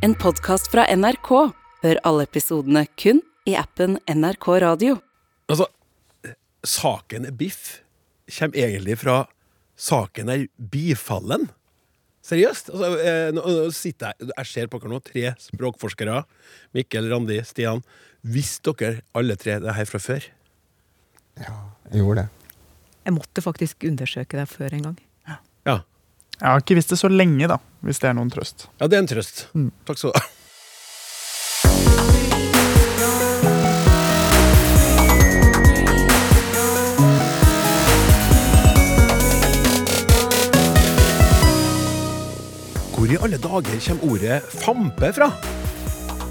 En podkast fra NRK. Hør alle episodene kun i appen NRK Radio. Altså, saken er biff kommer egentlig fra saken er bifallen. Seriøst? Altså, eh, nå, nå sitter jeg Jeg ser på dere nå, tre språkforskere. Mikkel, Randi, Stian. Visste dere alle tre det her fra før? Ja, Jeg gjorde det. Jeg måtte faktisk undersøke det før en gang. Jeg har ikke visst det så lenge, da, hvis det er noen trøst. Ja, det er en trøst. Mm. Takk skal du ha. Hvor i alle dager kommer ordet fampe fra?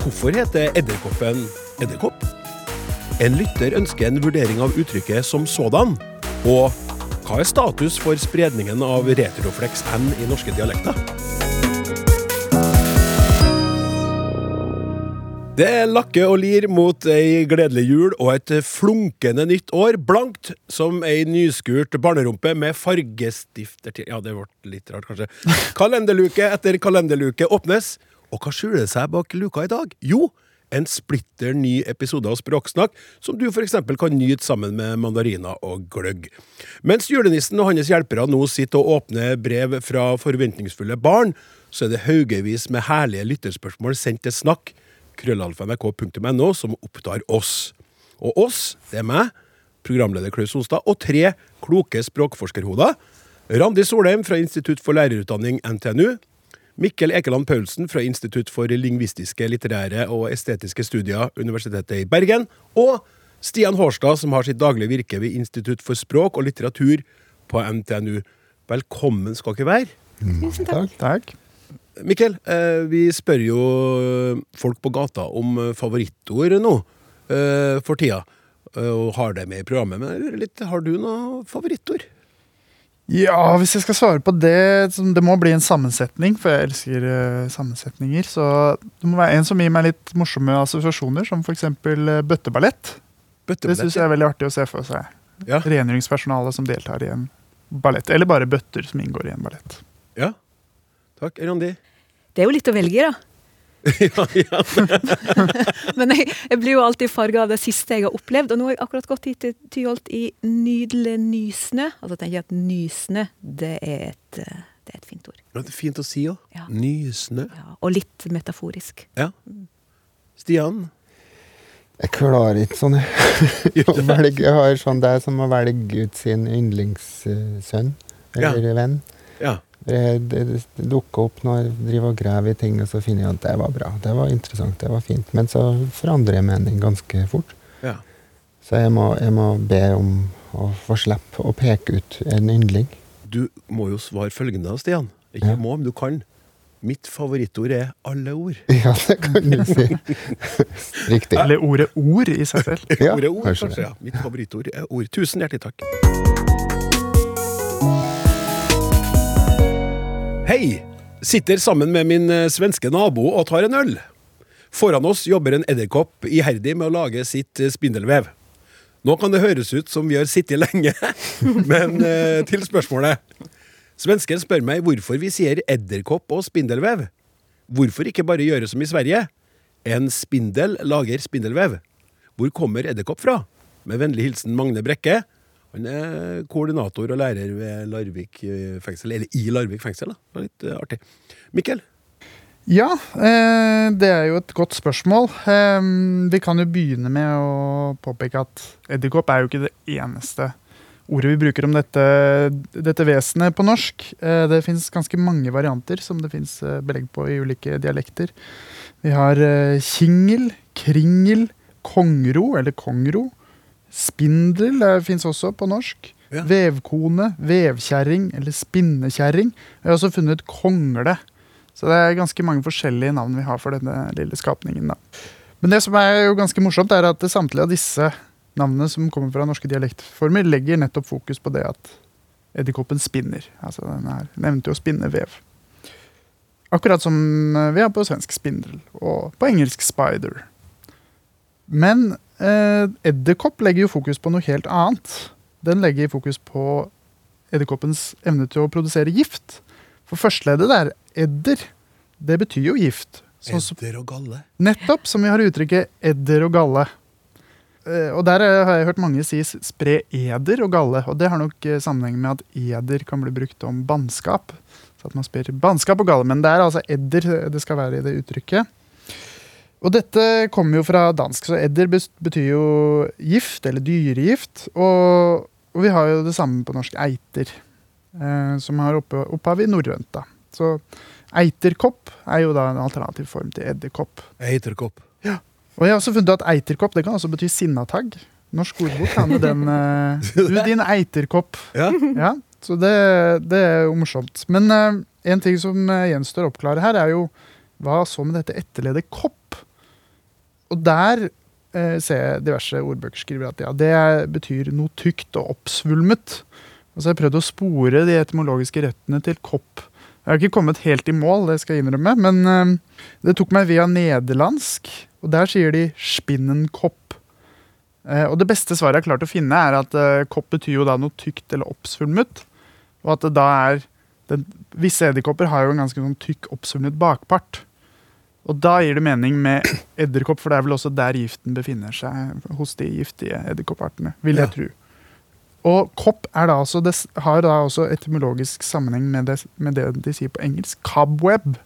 Hvorfor heter edderkoppen edderkopp? En lytter ønsker en vurdering av uttrykket som sådan. Og hva er status for spredningen av retroflex N i norske dialekter? Det er lakke og lir mot ei gledelig jul og et flunkende nytt år, blankt som ei nyskurt barnerumpe med fargestifter til Ja, det ble litt rart, kanskje. Kalenderluke etter kalenderluke åpnes, og hva skjuler seg bak luka i dag? Jo, en splitter ny episode av Språksnakk, som du f.eks. kan nyte sammen med mandariner og gløgg. Mens julenissen og hans hjelpere nå sitter og åpner brev fra forventningsfulle barn, så er det haugevis med herlige lytterspørsmål sendt til snakk krøllalfa.nrk.no, som opptar oss. Og oss, det er meg, programleder Klaus Sonstad, og tre kloke språkforskerhoder. Randi Solheim fra Institutt for lærerutdanning, NTNU. Mikkel Ekeland Paulsen fra Institutt for lingvistiske, litterære og estetiske studier, Universitetet i Bergen. Og Stian Hårstad, som har sitt daglige virke ved Institutt for språk og litteratur på NTNU. Velkommen skal dere være. Takk. Takk. Mikkel, eh, vi spør jo folk på gata om eh, favorittord nå eh, for tida. Og har det med i programmet. Men litt, har du noe favorittord? Ja, hvis jeg skal svare på det Det må bli en sammensetning, for jeg elsker uh, sammensetninger. Så det må være en som gir meg litt morsomme assosiasjoner, som f.eks. Uh, bøtteballett. Det syns jeg er veldig artig å se for seg. Ja. Rengjøringspersonalet som deltar i en ballett. Eller bare bøtter som inngår i en ballett. ja. Takk, Randi. Det er jo litt å velge, da. ja, ja. Men jeg, jeg blir jo alltid farga av det siste jeg har opplevd. Og nå har jeg akkurat gått hit til Tyholt i nydelig nysnø. Da tenker jeg at nysnø, det er et, det er et fint ord. Det er fint å si òg. Ja. Nysnø. Ja, og litt metaforisk. Ja. Stian? Jeg klarer ikke sånn. Jeg har sånn det er som å velge ut sin yndlingssønn eller venn. Ja. Det, det, det dukker opp når jeg driver og graver i ting, og så finner jeg at det var bra. Det var interessant, det var fint. Men så forandrer jeg mening ganske fort. ja. Så jeg må, jeg må be om å få slippe å peke ut en yndling. Du må jo svare følgende, Stian. Ikke Ja. må, men du kan. Mitt favorittord er alle ord. Ja, det kan du si. Riktig. Eller ordet ord i seg selv. Ja, Ordet ord, kanskje kanskje. ja. Mitt favorittord er ord. Tusen hjertelig takk. Hei! Sitter sammen med min eh, svenske nabo og tar en øl. Foran oss jobber en edderkopp iherdig med å lage sitt eh, spindelvev. Nå kan det høres ut som vi har sittet lenge, men eh, til spørsmålet. Svensken spør meg hvorfor vi sier edderkopp og spindelvev. Hvorfor ikke bare gjøre som i Sverige? En spindel lager spindelvev. Hvor kommer edderkopp fra? Med vennlig hilsen Magne Brekke. Han er koordinator og lærer ved Larvik eh, fengsel, eller i Larvik fengsel. da. Det er litt eh, artig. Mikkel? Ja, eh, det er jo et godt spørsmål. Vi kan jo begynne med å påpeke at edderkopp er jo ikke det eneste ordet vi bruker om dette, dette vesenet på norsk. Det fins ganske mange varianter som det fins belegg på i ulike dialekter. Vi har kingel, kringel, kongro eller kongro. Spindel fins også på norsk. Ja. Vevkone, vevkjerring eller spinnekjerring. Vi har også funnet kongle. Så det er ganske mange forskjellige navn vi har for denne lille skapningen. Da. Men det som er jo ganske morsomt, er at samtlige av disse navnene som kommer fra norske dialektformer, legger nettopp fokus på det at edderkoppen spinner. Altså den her nevnte jo å spinne vev. Akkurat som eh, vi har på svensk spindel, og på engelsk spider. Men eh, edderkopp legger jo fokus på noe helt annet. Den legger fokus på edderkoppens evne til å produsere gift. For førsteleddet er edder, det betyr jo gift. Sånn som, Edder og galle. nettopp som vi har uttrykket edder og galle. Eh, Og der eh, har jeg hørt mange si spre eder og galle, og det har nok eh, sammenheng med at eder kan bli brukt om bannskap. Så at man sprer bannskap og galle, men det er altså edder eh, det skal være i det uttrykket. Og dette kommer jo fra dansk, så edder betyr jo gift, eller dyregift. Og, og vi har jo det samme på norsk eiter, eh, som har opphav i norrønt. da. Så eiterkopp er jo da en alternativ form til edderkopp. Eiterkopp. Ja. Og jeg har også funnet at eiterkopp det kan også bety sinnatagg. Norsk ordbok har med den eh, Du, din eiterkopp. Ja. Ja, så det, det er jo morsomt. Men eh, en ting som eh, gjenstår å oppklare her, er jo hva så med dette etterledet kopp? Og der eh, ser jeg diverse ordbøker skriver at ja, det betyr noe tykt og oppsvulmet. Og så har jeg prøvd å spore de etymologiske røttene til kopp. Jeg har ikke kommet helt i mål, det skal jeg innrømme, men eh, det tok meg via nederlandsk, og der sier de 'spinnenkopp'. Eh, og det beste svaret jeg har klart å finne, er at eh, kopp betyr jo da noe tykt eller oppsvulmet. Og at det da er den, Visse edderkopper har jo en ganske sånn tykk, oppsvulmet bakpart. Og da gir det mening med edderkopp, for det er vel også der giften befinner seg hos de giftige edderkoppartene, vil jeg Ja. tro. Og kopp er da også, det har da også etymologisk sammenheng med det, med det de sier på engelsk. Cobweb,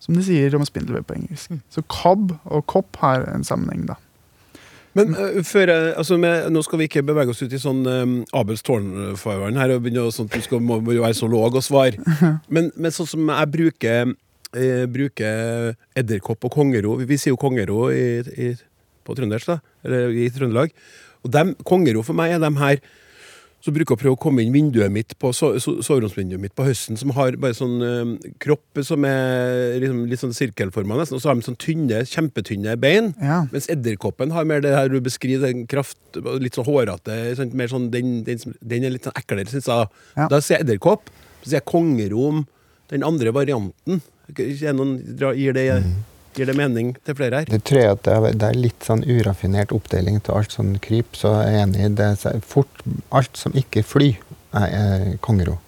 som de sier om spindelvev på engelsk. Så cob og kopp har en sammenheng, da. Men uh, før altså med, Nå skal vi ikke bevege oss ut i sånn um, Abels tårnfarvann her og begynne å sånn du skal, må, må være så låg og svare. Men, men sånn som jeg bruker eh, bruker edderkopp og kongero Vi, vi sier jo kongero i, i, på trøndersk, da. Eller i Trøndelag. Og dem, kongero for meg er dem her som bruker å prøve å komme inn vinduet mitt på so, so, soveromsvinduet mitt på høsten, som har bare sånn eh, kropp som er liksom, litt sånn sirkelforma, nesten, og så har de sånn tynne, kjempetynne bein. Ja. Mens edderkoppen har mer det her du beskriver, den kraft, litt sånn hårete sånn, mer sånn, den, den, den er litt sånn eklere, syns jeg. Ja. Da sier jeg edderkopp. Så sier jeg kongero om den andre varianten. Er noen, gir, det, gir det mening til flere her? Det tror jeg at det er, er litt sånn uraffinert oppdeling til alt sånn kryp, så jeg er enig det. Så fort, alt som ikke flyr, er, er kongero.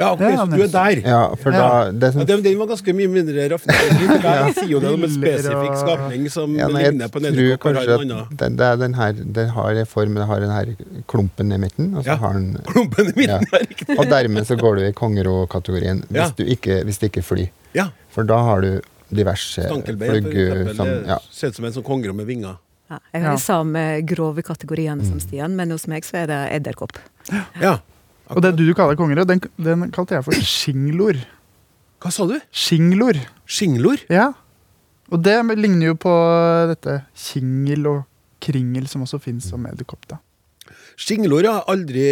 Ja, ok, Ja, så du er der. Ja, for da det Ja, som, den, den var ganske mye mindre raffinert. Jeg sier jo det om en spesifikk skapning som ja, nei, ligner på en edderkopp. kanskje at den, det er den her, den har en form, den har den her klumpen i midten, og så Ja. har den Klumpen i midten Ja. riktig. Og dermed så går du i kongerå-kategorien hvis, Ja. du ikke, hvis det ikke flyr. Ja. For da har du diverse. Det ja. ser ut som en sånn kongerå med vinger. Ja, jeg har Ja. de samme grove kategoriene som Stian, men hos meg så er det edderkopp. Ja. Og det du kaller kongerød, den, den kalte jeg for shinglor. Hva sa du? Shinglor. Shinglor? Ja. Og det ligner jo på dette kingel og kringel, som også fins som edderkopp. Shinglor har jeg aldri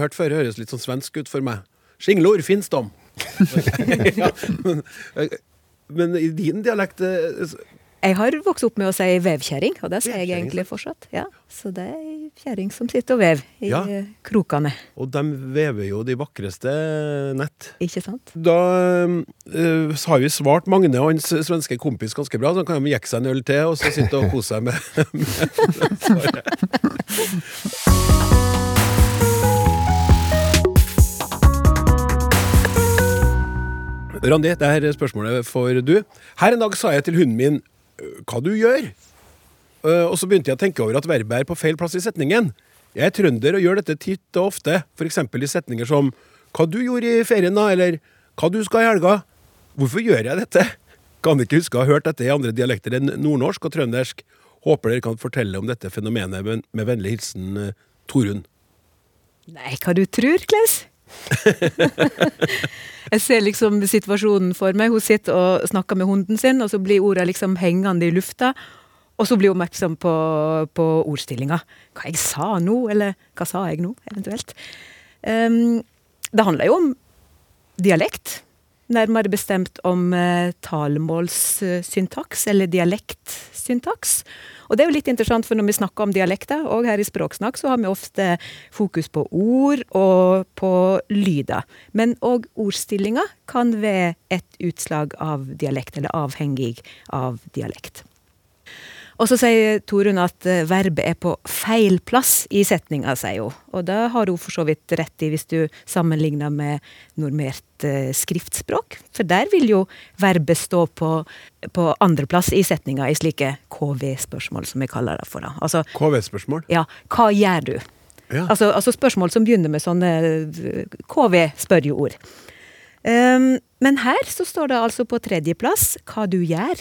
hørt før. Høres litt sånn svensk ut for meg. Shinglor fins de. ja, men, men i din dialekt eh, Jeg har vokst opp med å si vevkjerring, og det sier jeg egentlig fortsatt. Ja, så det er ei kjerring som sitter og vever i Ja. krokene, Og de vever jo de vakreste nett. ikke sant? Da eh, har vi svart Magne og hans svenske kompis ganske bra. Så kan de jekke seg en øl til og så sitte og kose seg med, med svaret. Randi, det her er spørsmålet for du. Her en dag sa jeg til hunden min «Øh, hva du gjør. Uh, og så begynte jeg å tenke over at verbet er på feil plass i setningen. Jeg er trønder og gjør dette titt og ofte, f.eks. i setninger som hva du gjorde i ferien da, eller hva du skal i helga. Hvorfor gjør jeg dette? Kan ikke huske å ha hørt dette i andre dialekter enn nordnorsk og trøndersk. Håper dere kan fortelle om dette fenomenet med, med vennlig hilsen eh, Torunn. Nei, hva du tror, Klaus? jeg ser liksom situasjonen for meg. Hun sitter og snakker med hunden sin, og så blir ordene liksom hengende i lufta. Og så blir hun oppmerksom på, på ordstillinga. Hva jeg sa nå, eller hva sa jeg nå, eventuelt. Um, det handler jo om dialekt. Nærmere bestemt om uh, talemålssyntaks, eller dialektsyntaks. Og det er jo litt interessant, for når vi snakker om dialekter, og her i Språksnakk, så har vi ofte fokus på ord og på lyder. Men òg ordstillinga kan være et utslag av dialekt, eller avhengig av dialekt. Og så sier Torunn at eh, verbet er på feil plass i setninga, sier hun. Og det har hun for så vidt rett i, hvis du sammenligner med normert eh, skriftspråk. For der vil jo verbet stå på, på andreplass i setninga i slike KV-spørsmål, som vi kaller det for. Da. Altså, KV-spørsmål. ja, hva gjør du? Ja. Altså, altså spørsmål som begynner med sånne eh, KV-spørreord. Um, men her så står det altså på tredjeplass hva du gjør.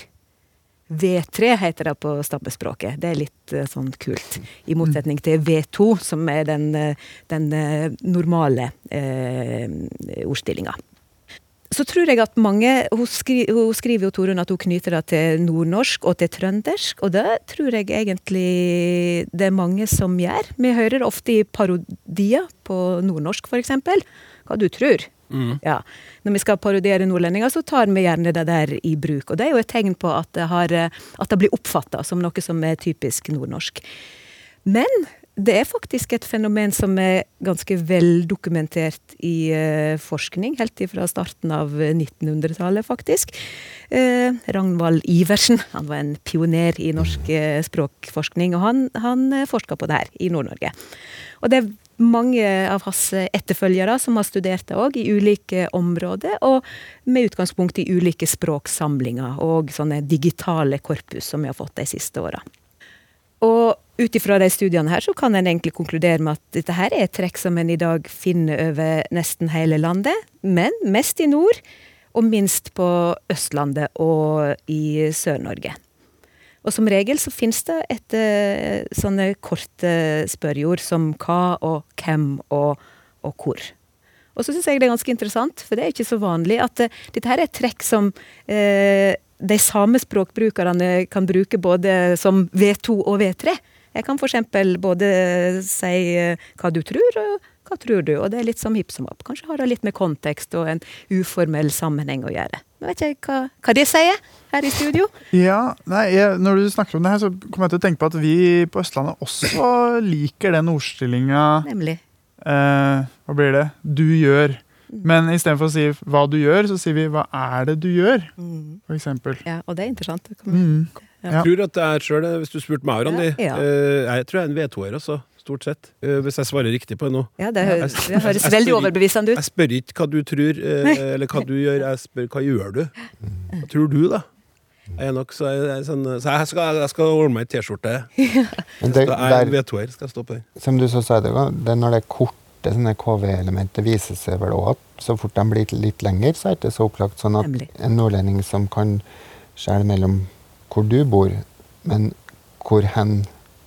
V3 heter det på stabbespråket. Det er litt eh, sånn kult. I motsetning til V2, som er den, eh, den eh, normale eh, ordstillinga. Så tror jeg at mange Hun, skri, hun skriver jo Torunn at hun knyter det til nordnorsk og til trøndersk, og det tror jeg egentlig det er mange som gjør. Vi hører ofte i parodier på nordnorsk, f.eks. Hva du tror. Ja. Når vi skal parodiere nordlendinger, så tar vi gjerne det der i bruk. Og det er jo et tegn på at det, har, at det blir oppfatta som noe som er typisk nordnorsk. Men det er faktisk et fenomen som er ganske veldokumentert i uh, forskning, helt fra starten av 1900-tallet, faktisk. Uh, Ragnvald Iversen, han var en pioner i norsk uh, språkforskning, og han, han forska på det her i Nord-Norge. Og det er mange av hans etterfølgere som har studert det òg, i ulike områder, og med utgangspunkt i ulike språksamlinger og sånne digitale korpus som vi har fått de siste åra. Og ut ifra de studiene her, så kan en egentlig konkludere med at dette her er et trekk som en i dag finner over nesten hele landet, men mest i nord, og minst på Østlandet og i Sør-Norge. Og som regel så finnes det et sånne korte spørreord som hva og hvem og, og hvor. Og så syns jeg det er ganske interessant, for det er ikke så vanlig, at uh, dette her er et trekk som uh, de samme språkbrukerne kan bruke både som V2 og V3. Jeg kan f.eks. både si hva du tror, og hva tror du? Og det er litt som hipp som opp. Kanskje har det litt med kontekst og en uformell sammenheng å gjøre. Nå vet jeg hva, hva det sier her i studio. Ja, nei, jeg, Når du snakker om det her, så kommer jeg til å tenke på at vi på Østlandet også liker den ordstillinga Nemlig. eh, Hva blir det? Du gjør. Men istedenfor å si hva du gjør, så sier vi hva er det du gjør? For eksempel. Ja, og det er interessant. Det kommer- Mm. Jeg tror at det er sjøl, hvis du spurte meg, Randi. Ja, ja. eh, jeg tror jeg er en V2-er, altså. Stort sett. Eh, hvis jeg svarer riktig på det nå. Ja, det, hø Jeg- det høres jeg veldig spør- overbevisende ut. Jeg spør ikke hva du tror, eh, eller hva du gjør, jeg spør hva gjør du? Hva tror du, da? Jeg er nok så, jeg, sånn, så jeg skal, jeg skal ordne meg ei T-skjorte. Jeg er en der, V2-er, skal stå på den. som du så sa, det, det når det er korte sånne KV-elementer, viser seg vel òg at så fort de blir litt lengre, så er det ikke så opplagt. Sånn at en nordlending som kan skjære mellom hvor du bor, men hvor hen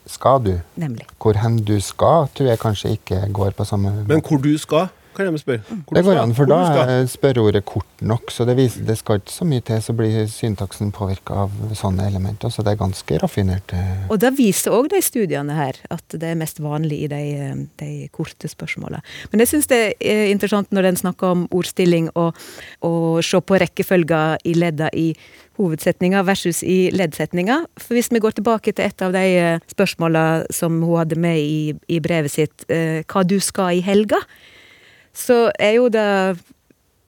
skal du? Nemlig. Hvor hen du skal, tror jeg kanskje ikke går på samme Men hvor du skal, kan de spørre. Hvor Det går an, for da er spørreordet kort nok. Så det, viser, det skal ikke så mye til, så blir syntaksen påvirka av sånne elementer. Så det er ganske raffinert. eh. Og da viser òg de studiene her at det er mest vanlig i de, de korte spørsmåla. Men jeg syns det er interessant når en snakker om ordstilling, og, og se på rekkefølga i ledda i hovedsetninga versus i leddsetninga. For hvis vi går tilbake til et av de eh, spørsmåla som hun hadde med i, i brevet sitt, eh, hva du skal i helga, så er jo det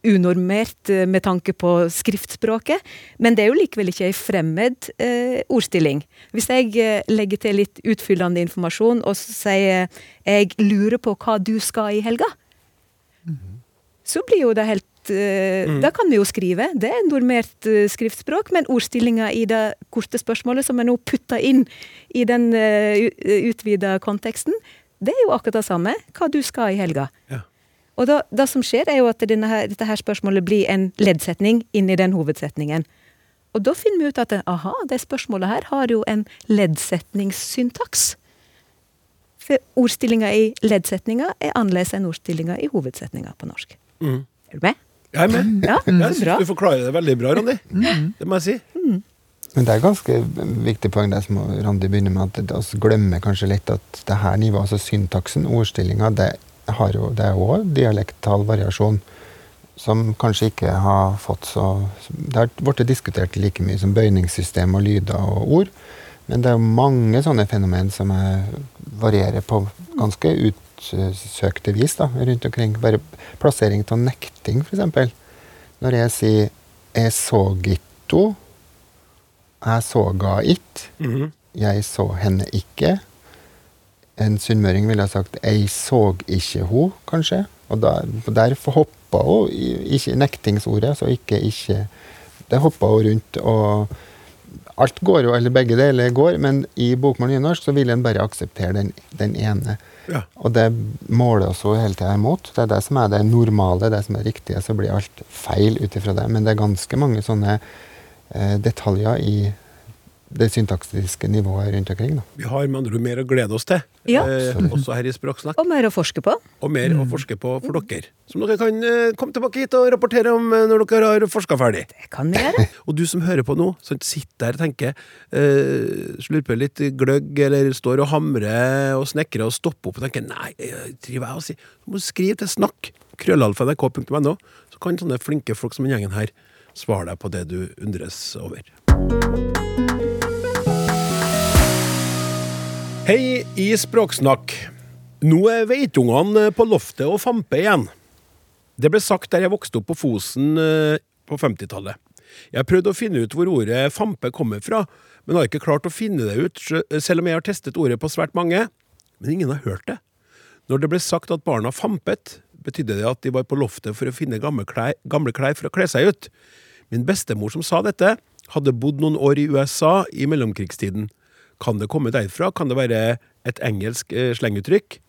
unormert eh, med tanke på skriftspråket, men det er jo likevel ikke ei fremmed eh, ordstilling. Hvis jeg eh, legger til litt utfyllende informasjon og sier 'jeg lurer på hva du skal i helga', så blir jo det helt eh, Da kan vi jo skrive. Det er normert skriftspråk, men ordstillinga i det korte spørsmålet som er nå putta inn i den utvida konteksten, det er jo akkurat det samme. Hva du skal i helga. Ja. Og da, det som skjer, er jo at denne her, dette her spørsmålet blir en leddsetning inni den hovedsetningen. Og da finner vi ut at aha, det spørsmålet her har jo en leddsetningssyntaks. For ordstillinga i leddsetninga er annerledes enn ordstillinga i hovedsetninga på norsk. Mm. Er du med? Jeg er med. Ja, Jeg syns du forklarer det veldig bra, Randi. Det må jeg si. Men det er ganske viktig poeng det som Randi begynner med, at vi glemmer kanskje litt at det her nivået, altså syntaksen, ordstillinga, det, jo, det er jo også dialektal variasjon som kanskje ikke har fått så Det har blitt diskutert like mye som bøyningssystem og lyder og ord. Men det er jo mange sånne fenomen som er, varierer på ganske utsøkte vis da, rundt omkring. Bare plassering av nekting, f.eks. Når jeg sier 'jeg så gitto', jeg såga ikke, Mhm. 'jeg så henne ikke'. En sunnmøring ville ha sagt 'jeg så ikke ho', kanskje. Og der, der hoppa hun ikke nektingsordet, så ikke 'ikke'. Det hoppa hun rundt, og alt går jo, eller begge deler går, men i bokmål nynorsk så vil en bare akseptere den, den ene. Ja. Og det måler oss jo hele tida imot. Det er det som er det normale, det som er riktige. Så blir alt feil ut ifra det. Men det er ganske mange sånne eh, detaljer i det syntaktiske nivået rundt omkring. Da. Vi har med andre ord mer å glede oss til, Ja. eh, også her i Språksnakk. Og mer å forske på. Og mer å forske på for dere. Som dere kan eh, komme tilbake hit og rapportere om eh, når dere har forska ferdig. Det kan vi gjøre. Og du som hører på nå, som sitter der og tenker, eh, slurper litt gløgg, eller står og hamrer og snekrer og stopper opp og tenker nei, driver jeg og sier Du må skrive til snakk, krøllalfa.nrk.no, så kan sånne flinke folk som den gjengen her svare deg på det du undres over. Hei i Språksnakk. Nå er veitungene på loftet og famper igjen. Det ble sagt der jeg vokste opp på Fosen eh, på 50-tallet. Jeg har prøvd å finne ut hvor ordet fampe kommer fra, men har ikke klart å finne det ut, selv om jeg har testet ordet på svært mange. Men ingen har hørt det. Når det ble sagt at barna fampet, betydde det at de var på loftet for å finne gamle klær, gamle klær for å kle seg ut. Min bestemor som sa dette, hadde bodd noen år i USA i mellomkrigstiden. Kan det komme derfra? Kan det være et engelsk eh, slenguttrykk?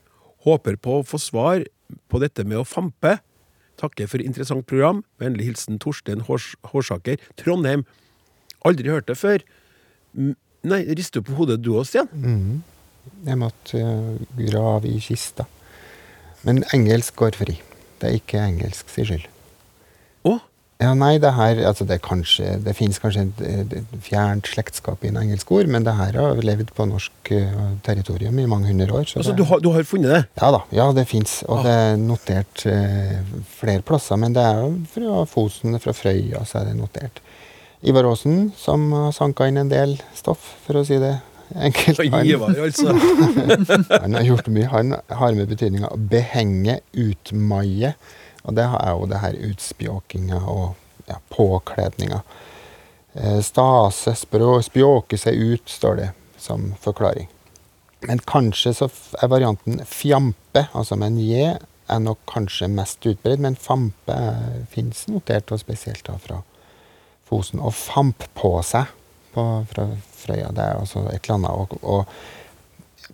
Håper på å få svar på dette med å fampe. Takker for interessant program. Vennlig hilsen Torstein Hårs Hårsaker, Trondheim. Aldri hørt det før. Nei, rister du på hodet du òg, Stian? Jeg måtte eh, grave i kista. Men engelsk går fri. Det er ikke engelsk sin skyld. Ja, nei, det her altså det, kanskje, det finnes kanskje et fjernt slektskap i en engelsk ord, men det her har levd på norsk eh, territorium i mange hundre år. så Altså, det- du har, du har funnet det? Ja da, ja det fins. Og Ah. det er notert eh, flere plasser. Men det er jo fra Fosen, fra Frøya, så er det notert. Ivar Aasen, som har sanka inn en del stoff, for å si det enkelt. Han, Ivar, altså. han har gjort mye. Han har med betydninga behenge, utmaie. Og det er jo det her utspjåkinga og ja, påkledninga. Eh, stase, spjåke seg ut, står det som forklaring. Men kanskje så er varianten fjampe, altså med en j, er nok kanskje mest utbredt, men fampe fins notert, og spesielt da fra Fosen. Og famp på seg på, fra Frøya, det er altså et eller annet Og, å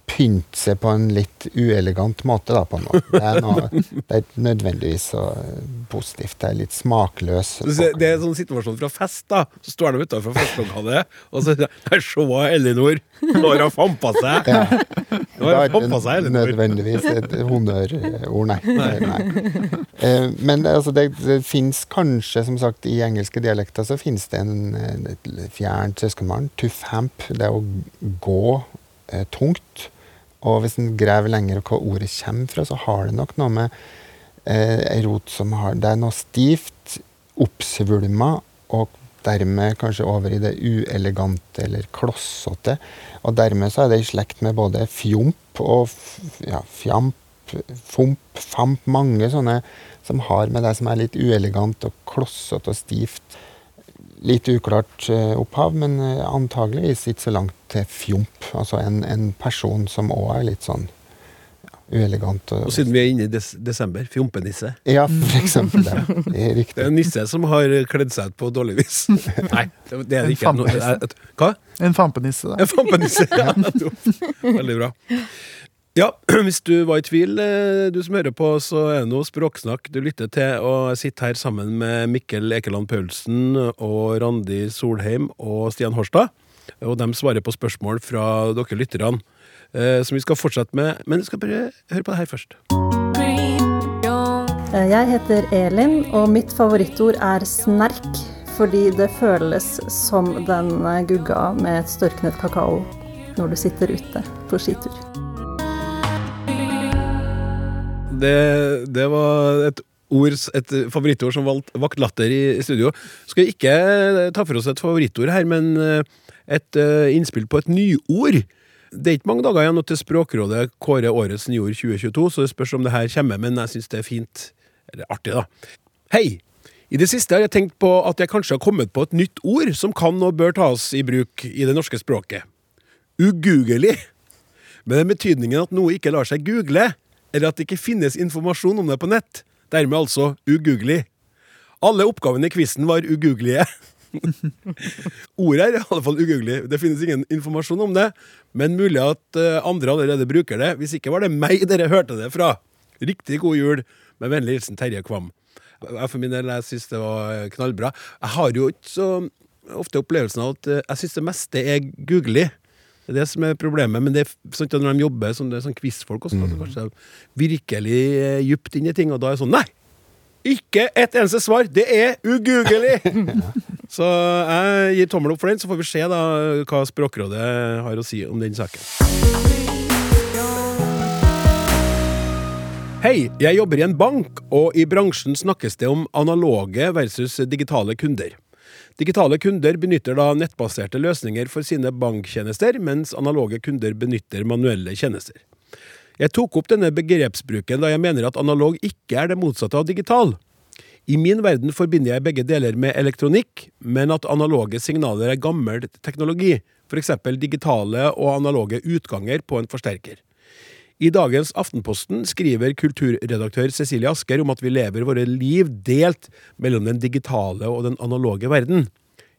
pynte seg på en litt uelegant måte, da, på noe. Det er, noe, det er nødvendigvis så positivt. Det er litt smakløs. Så Det er en sånn situasjon fra fest, da. Så står de utafor festlokalet, og så Der se Elinor! Har hun fampa seg! Ja. Nå har er hun fampa seg, det Elinor. nødvendigvis et honnørord, nei. nei. Eh, Men altså, det, det fins kanskje, som sagt, i engelske dialekter så fins det en, eh, et fjernt søskenbarn. To famp. Det er å gå eh, tungt. Og hvis en graver lenger hva ordet kommer fra, så har det nok noe med eh, rot som har Det er noe stivt, oppsvulma, og dermed kanskje over i det uelegante eller klossete. Og dermed så er det i slekt med både fjomp og ja, fjamp, fomp, famp. Mange sånne som har med det som er litt uelegant og klossete og stivt. Litt uklart eh, opphav, men eh, antageligvis ikke så langt til fjomp. Altså en, en person som òg er litt sånn uelegant. Og siden vi er inne i des desember, fjompenisse. Ja, for eksempel det. Det er Det er en nisse som har kledd seg ut på dårlig vis. Nei, det det er det ikke. En fampenisse. Hva? En fampenisse, da. En fampenisse! Ja. Veldig bra. Ja, hvis du var i tvil, eh, du som hører på, så er det noe språksnakk du lytter til. Og jeg sitter her sammen med Mikkel Ekeland Paulsen og Randi Solheim og Stian Horstad. Og de svarer på spørsmål fra dere lytterne, eh, som vi skal fortsette med. Men vi skal bare høre på det her først. Eh, Jeg heter Elin, og mitt favorittord er snerk. Fordi det føles som den gugga med et størknet kakao når du sitter ute på skitur. Det, det var et, ord, et favorittord som valgt, vakt latter i, studio. Skal ikke eh, ta for oss et favorittord her, men eh, et eh, innspill på et nyord. Det er ikke mange dager igjen til Språkrådet kårer årets nyord 2022, så det spørs om det her kommer, men jeg syns det er fint. Eller artig, da. Hei! I det siste har jeg tenkt på at jeg kanskje har kommet på et nytt ord som kan og bør tas i bruk i det norske språket. ugugelig. Med den betydningen at noe ikke lar seg google, eller at det ikke finnes informasjon om det på nett. Dermed altså ugooglig Alle oppgavene i quizen var ugooglige. Ordet er i alle fall ugooglig Det finnes ingen informasjon om det, men mulig at eh, andre allerede bruker det. Hvis ikke var det meg dere hørte det fra. Riktig god jul. Med vennlig hilsen Terje Kvam. Jeg for min del jeg syns det var knallbra. Jeg har jo ikke så ofte opplevelsen av at eh, jeg syns det meste er googlig. Det er det som er problemet. Men det er sånn at når de jobber som det er sånn quizfolk, også, så kanskje de virkelig eh, dypt inn i ting, og da er det sånn Nei! Ikke et eneste svar! Det er ugugelig! så jeg gir tommel opp for den, så får vi se da hva Språkrådet har å si om den saken. Hei, jeg jobber i en bank, og i bransjen snakkes det om analoge versus digitale kunder. Digitale kunder benytter da nettbaserte løsninger for sine banktjenester, mens analoge kunder benytter manuelle tjenester. Jeg tok opp denne begrepsbruken da jeg mener at analog ikke er det motsatte av digital. I min verden forbinder jeg begge deler med elektronikk, men at analoge signaler er gammel teknologi, f.eks. digitale og analoge utganger på en forsterker. I dagens Aftenposten skriver kulturredaktør Cecilie Asker om at vi lever våre liv delt mellom den digitale og den analoge verden.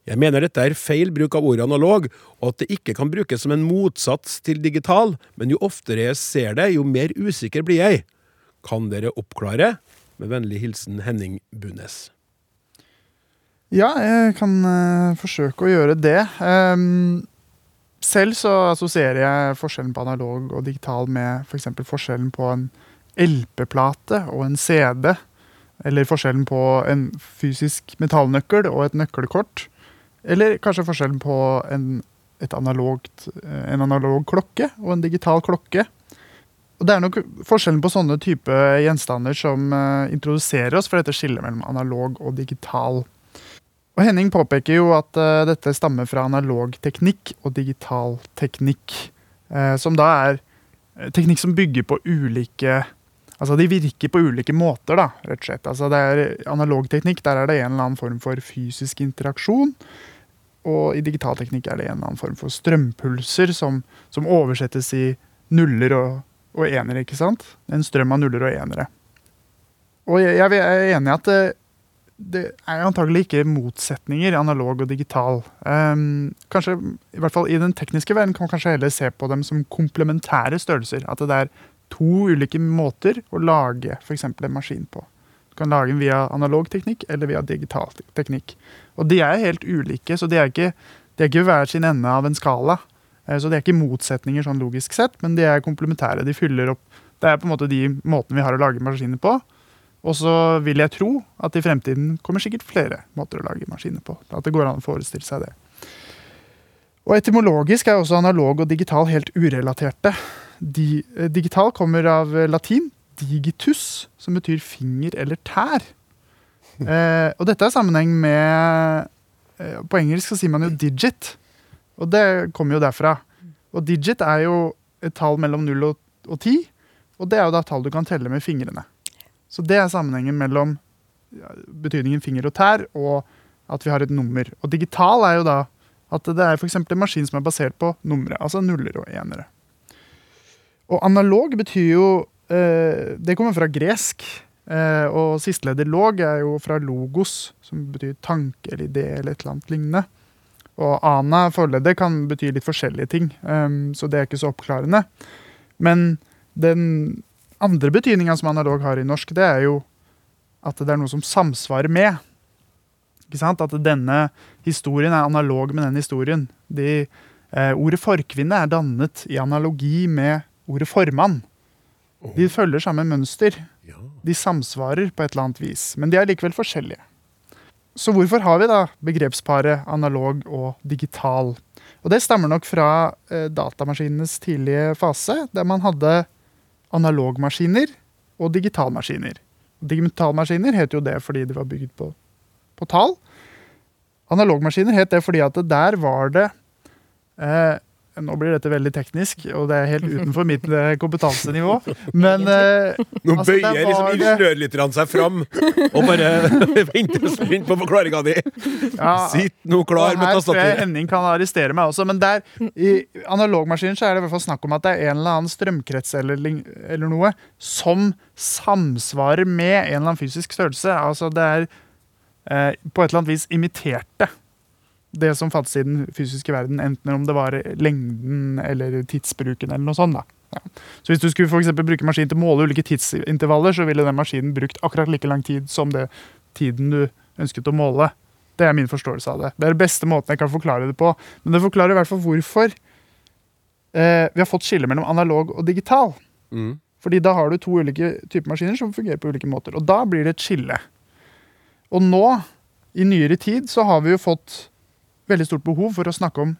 Jeg mener dette er feil bruk av ordet analog, og at det ikke kan brukes som en motsats til digital, men jo oftere jeg ser det, jo mer usikker blir jeg. Kan dere oppklare? Med vennlig hilsen Henning Bunes. Ja, jeg kan uh, forsøke å gjøre det. Ehm, selv så assosierer jeg forskjellen på analog og digital med f.eks. For forskjellen på en LP-plate og en CD. Eller forskjellen på en fysisk metallnøkkel og et nøkkelkort. Eller kanskje forskjellen på en, analogt, en analog klokke og en digital klokke. Og Det er nok forskjellen på sånne type gjenstander som uh, introduserer oss for dette skillet mellom analog og digital. Og Henning påpeker jo at uh, dette stammer fra analog teknikk og digital teknikk. Uh, som da er teknikk som bygger på ulike Altså de virker på ulike måter, da, rett og slett. Altså det er Analog teknikk, der er det en eller annen form for fysisk interaksjon. Og i digital teknikk er det en eller annen form for strømpulser som, som oversettes i nuller og, og enere, ikke sant? En strøm av nuller og enere. Og jeg, jeg er enig i at det, er antagelig ikke motsetninger, analog og digital. Um, kanskje, i hvert fall I den tekniske verden kan man kanskje heller se på dem som komplementære størrelser. At det er to ulike måter å lage f.eks. en maskin på. Du kan lage den via analog teknikk eller via digital teknikk. Og de er helt ulike, så de er ikke, de er ikke hver sin ende av en skala. Eh, Så de er ikke motsetninger sånn logisk sett, men de er komplementære. De fyller opp Det er på en måte de måtene vi har å lage maskiner på. Og så vil jeg tro at i fremtiden kommer sikkert flere måter å lage maskiner på. At det går an å forestille seg det. Og etymologisk er også analog og digital helt urelaterte. Di, eh, digital kommer av eh, latin digitus, som betyr finger eller tær. Eh, og dette er sammenheng med eh, På engelsk så sier man jo digit, og det kommer jo derfra. Og digit er jo et tall mellom 0 og, ti. 10, og det er jo da tall du kan telle med fingrene. Så det er sammenhengen mellom betydningen finger og tær og at vi har et nummer. Og digital er jo da at det er f.eks. en maskin som er basert på numre, altså nuller og enere. Og analog betyr jo eh, Det kommer fra gresk. Eh, og sistleder log er jo fra logos, som betyr tanke eller idé eller et eller annet lignende. Og ana, forleddet, kan bety litt forskjellige ting, um, så det er ikke så oppklarende. Men den andre betydninga som analog har i norsk, det er jo at det er noe som samsvarer med. Ikke sant? At denne historien er analog med den historien. De, eh, ordet forkvinne er dannet i analogi med ordet formann. De følger samme mønster. Ja. De samsvarer på et eller annet vis, men de er likevel forskjellige. Så hvorfor har vi da begrepsparet analog og digital? Og Det stammer nok fra eh, datamaskinenes tidlige fase, der man hadde analogmaskiner og digitalmaskiner. Digitalmaskiner het jo det fordi de var bygd på, på tall. Analogmaskiner het det fordi at der var det eh, Nå blir dette veldig teknisk, og det er helt utenfor mitt eh, kompetansenivå. Men eh, Nå Altså, bøyer var liksom ingeniørlytterne seg fram og bare venter spent på forklaringa di. ja, Sitt nå klar med tastaturet. her tror jeg. Henning kan arrestere meg også, men der, i analogmaskinen så er det i hvert fall snakk om at det er en eller annen strømkrets eller, eller noe som samsvarer med en eller annen fysisk størrelse. Altså det er eh, på et eller annet vis imiterte det som fantes i den fysiske verden, enten om det var lengden eller tidsbruken eller noe sånt. Ja. Så hvis du skulle for bruke maskin til å måle ulike tidsintervaller, så ville den maskinen brukt akkurat like lang tid som det tiden du ønsket å måle. Det er min forståelse av det. Det er den beste måten jeg kan forklare det på. Men det forklarer i hvert fall hvorfor eh, vi har fått skille mellom analog og digital. Mm. Fordi da har du to ulike typer maskiner som fungerer på ulike måter. Og da blir det et skille. Og nå, i nyere tid, så har vi jo fått veldig stort behov for å snakke om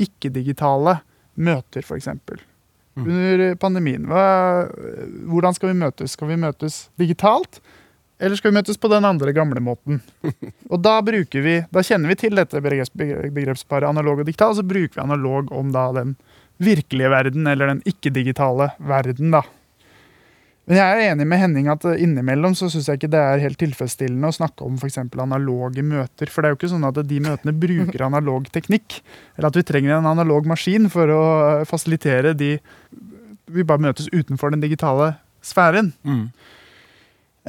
ikke-digitale møter, f.eks. Mm. Under pandemien. Hva, hvordan skal vi møtes? Skal vi møtes digitalt? Eller skal vi møtes på den andre gamle måten? Og da bruker vi, da kjenner vi til dette begrepsparet analog og digital, og så bruker vi analog om da den virkelige verden, eller den ikke-digitale verden, da. Men jeg er enig med Henning at innimellom så syns jeg ikke det er helt tilfredsstillende å snakke om f.eks. analoge møter. For det er jo ikke sånn at de møtene bruker analog teknikk. Eller at vi trenger en analog maskin for å fasilitere de Vi bare møtes utenfor den digitale sfæren. Mm.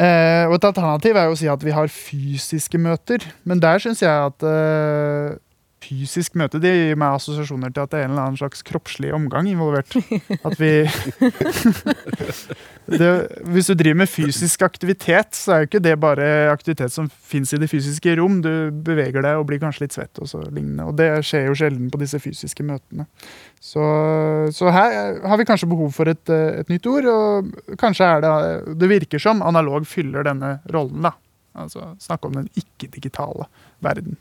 Eh, og et alternativ er jo å si at vi har fysiske møter. Men der syns jeg at eh, fysisk møte det gir meg assosiasjoner til at det er en eller annen slags kroppslig omgang involvert. At vi det, Hvis du driver med fysisk aktivitet, så er jo ikke det bare aktivitet som fins i det fysiske rom. Du beveger deg og blir kanskje litt svett og så lignende. Og det skjer jo sjelden på disse fysiske møtene. Så, så her har vi kanskje behov for et, et nytt ord, og kanskje er det Det virker som analog fyller denne rollen, da. Altså snakke om den ikke-digitale verden.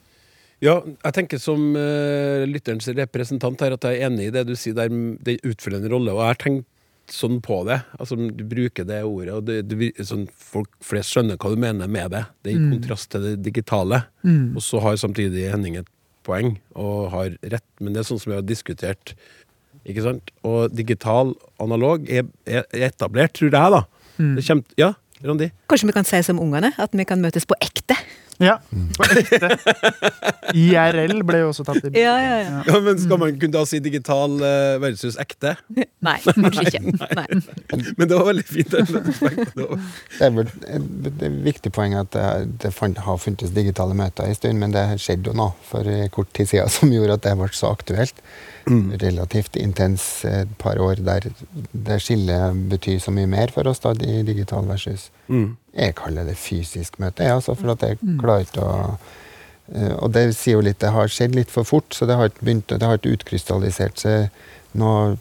Ja, jeg tenker som uh, lytterens representant her at jeg er enig i det du sier der, det utfyller en rolle, og jeg har tenkt sånn på det. Altså, du bruker det ordet, og det, det, sånn, folk flest skjønner hva du mener med det. Det er i Mm. kontrast til det digitale. Mm. Og så har samtidig Henning et poeng, og har rett, men det er sånn som vi har diskutert. Ikke sant? Og digital, analog, er, er etablert, tror jeg, da. Mm. Det kommer, ja, Randi? Kanskje vi kan si som ungene, at vi kan møtes på ekte? Ja, på ekte. IRL ble jo også tatt i bruk. Ja, ja, ja. Ja, men Skal man kunne da si digital uh, versus ekte? Nei, kanskje ikke. Nei. Men det var veldig fint. det. Det er vel et, et viktig poeng at det, det har funtes digitale møter en stund, men det skjedde jo nå for eh, kort tid siden som gjorde at det ble så aktuelt. Relativt intens et par år der det skillet betyr så mye mer for oss, da, de digital versus Mm. Jeg kaller det fysisk møte, jeg, altså, for at jeg klarer ikke å eh, Og det sier jo litt Det har skjedd litt for fort, så det har ikke begynt Det har ikke utkrystallisert seg noe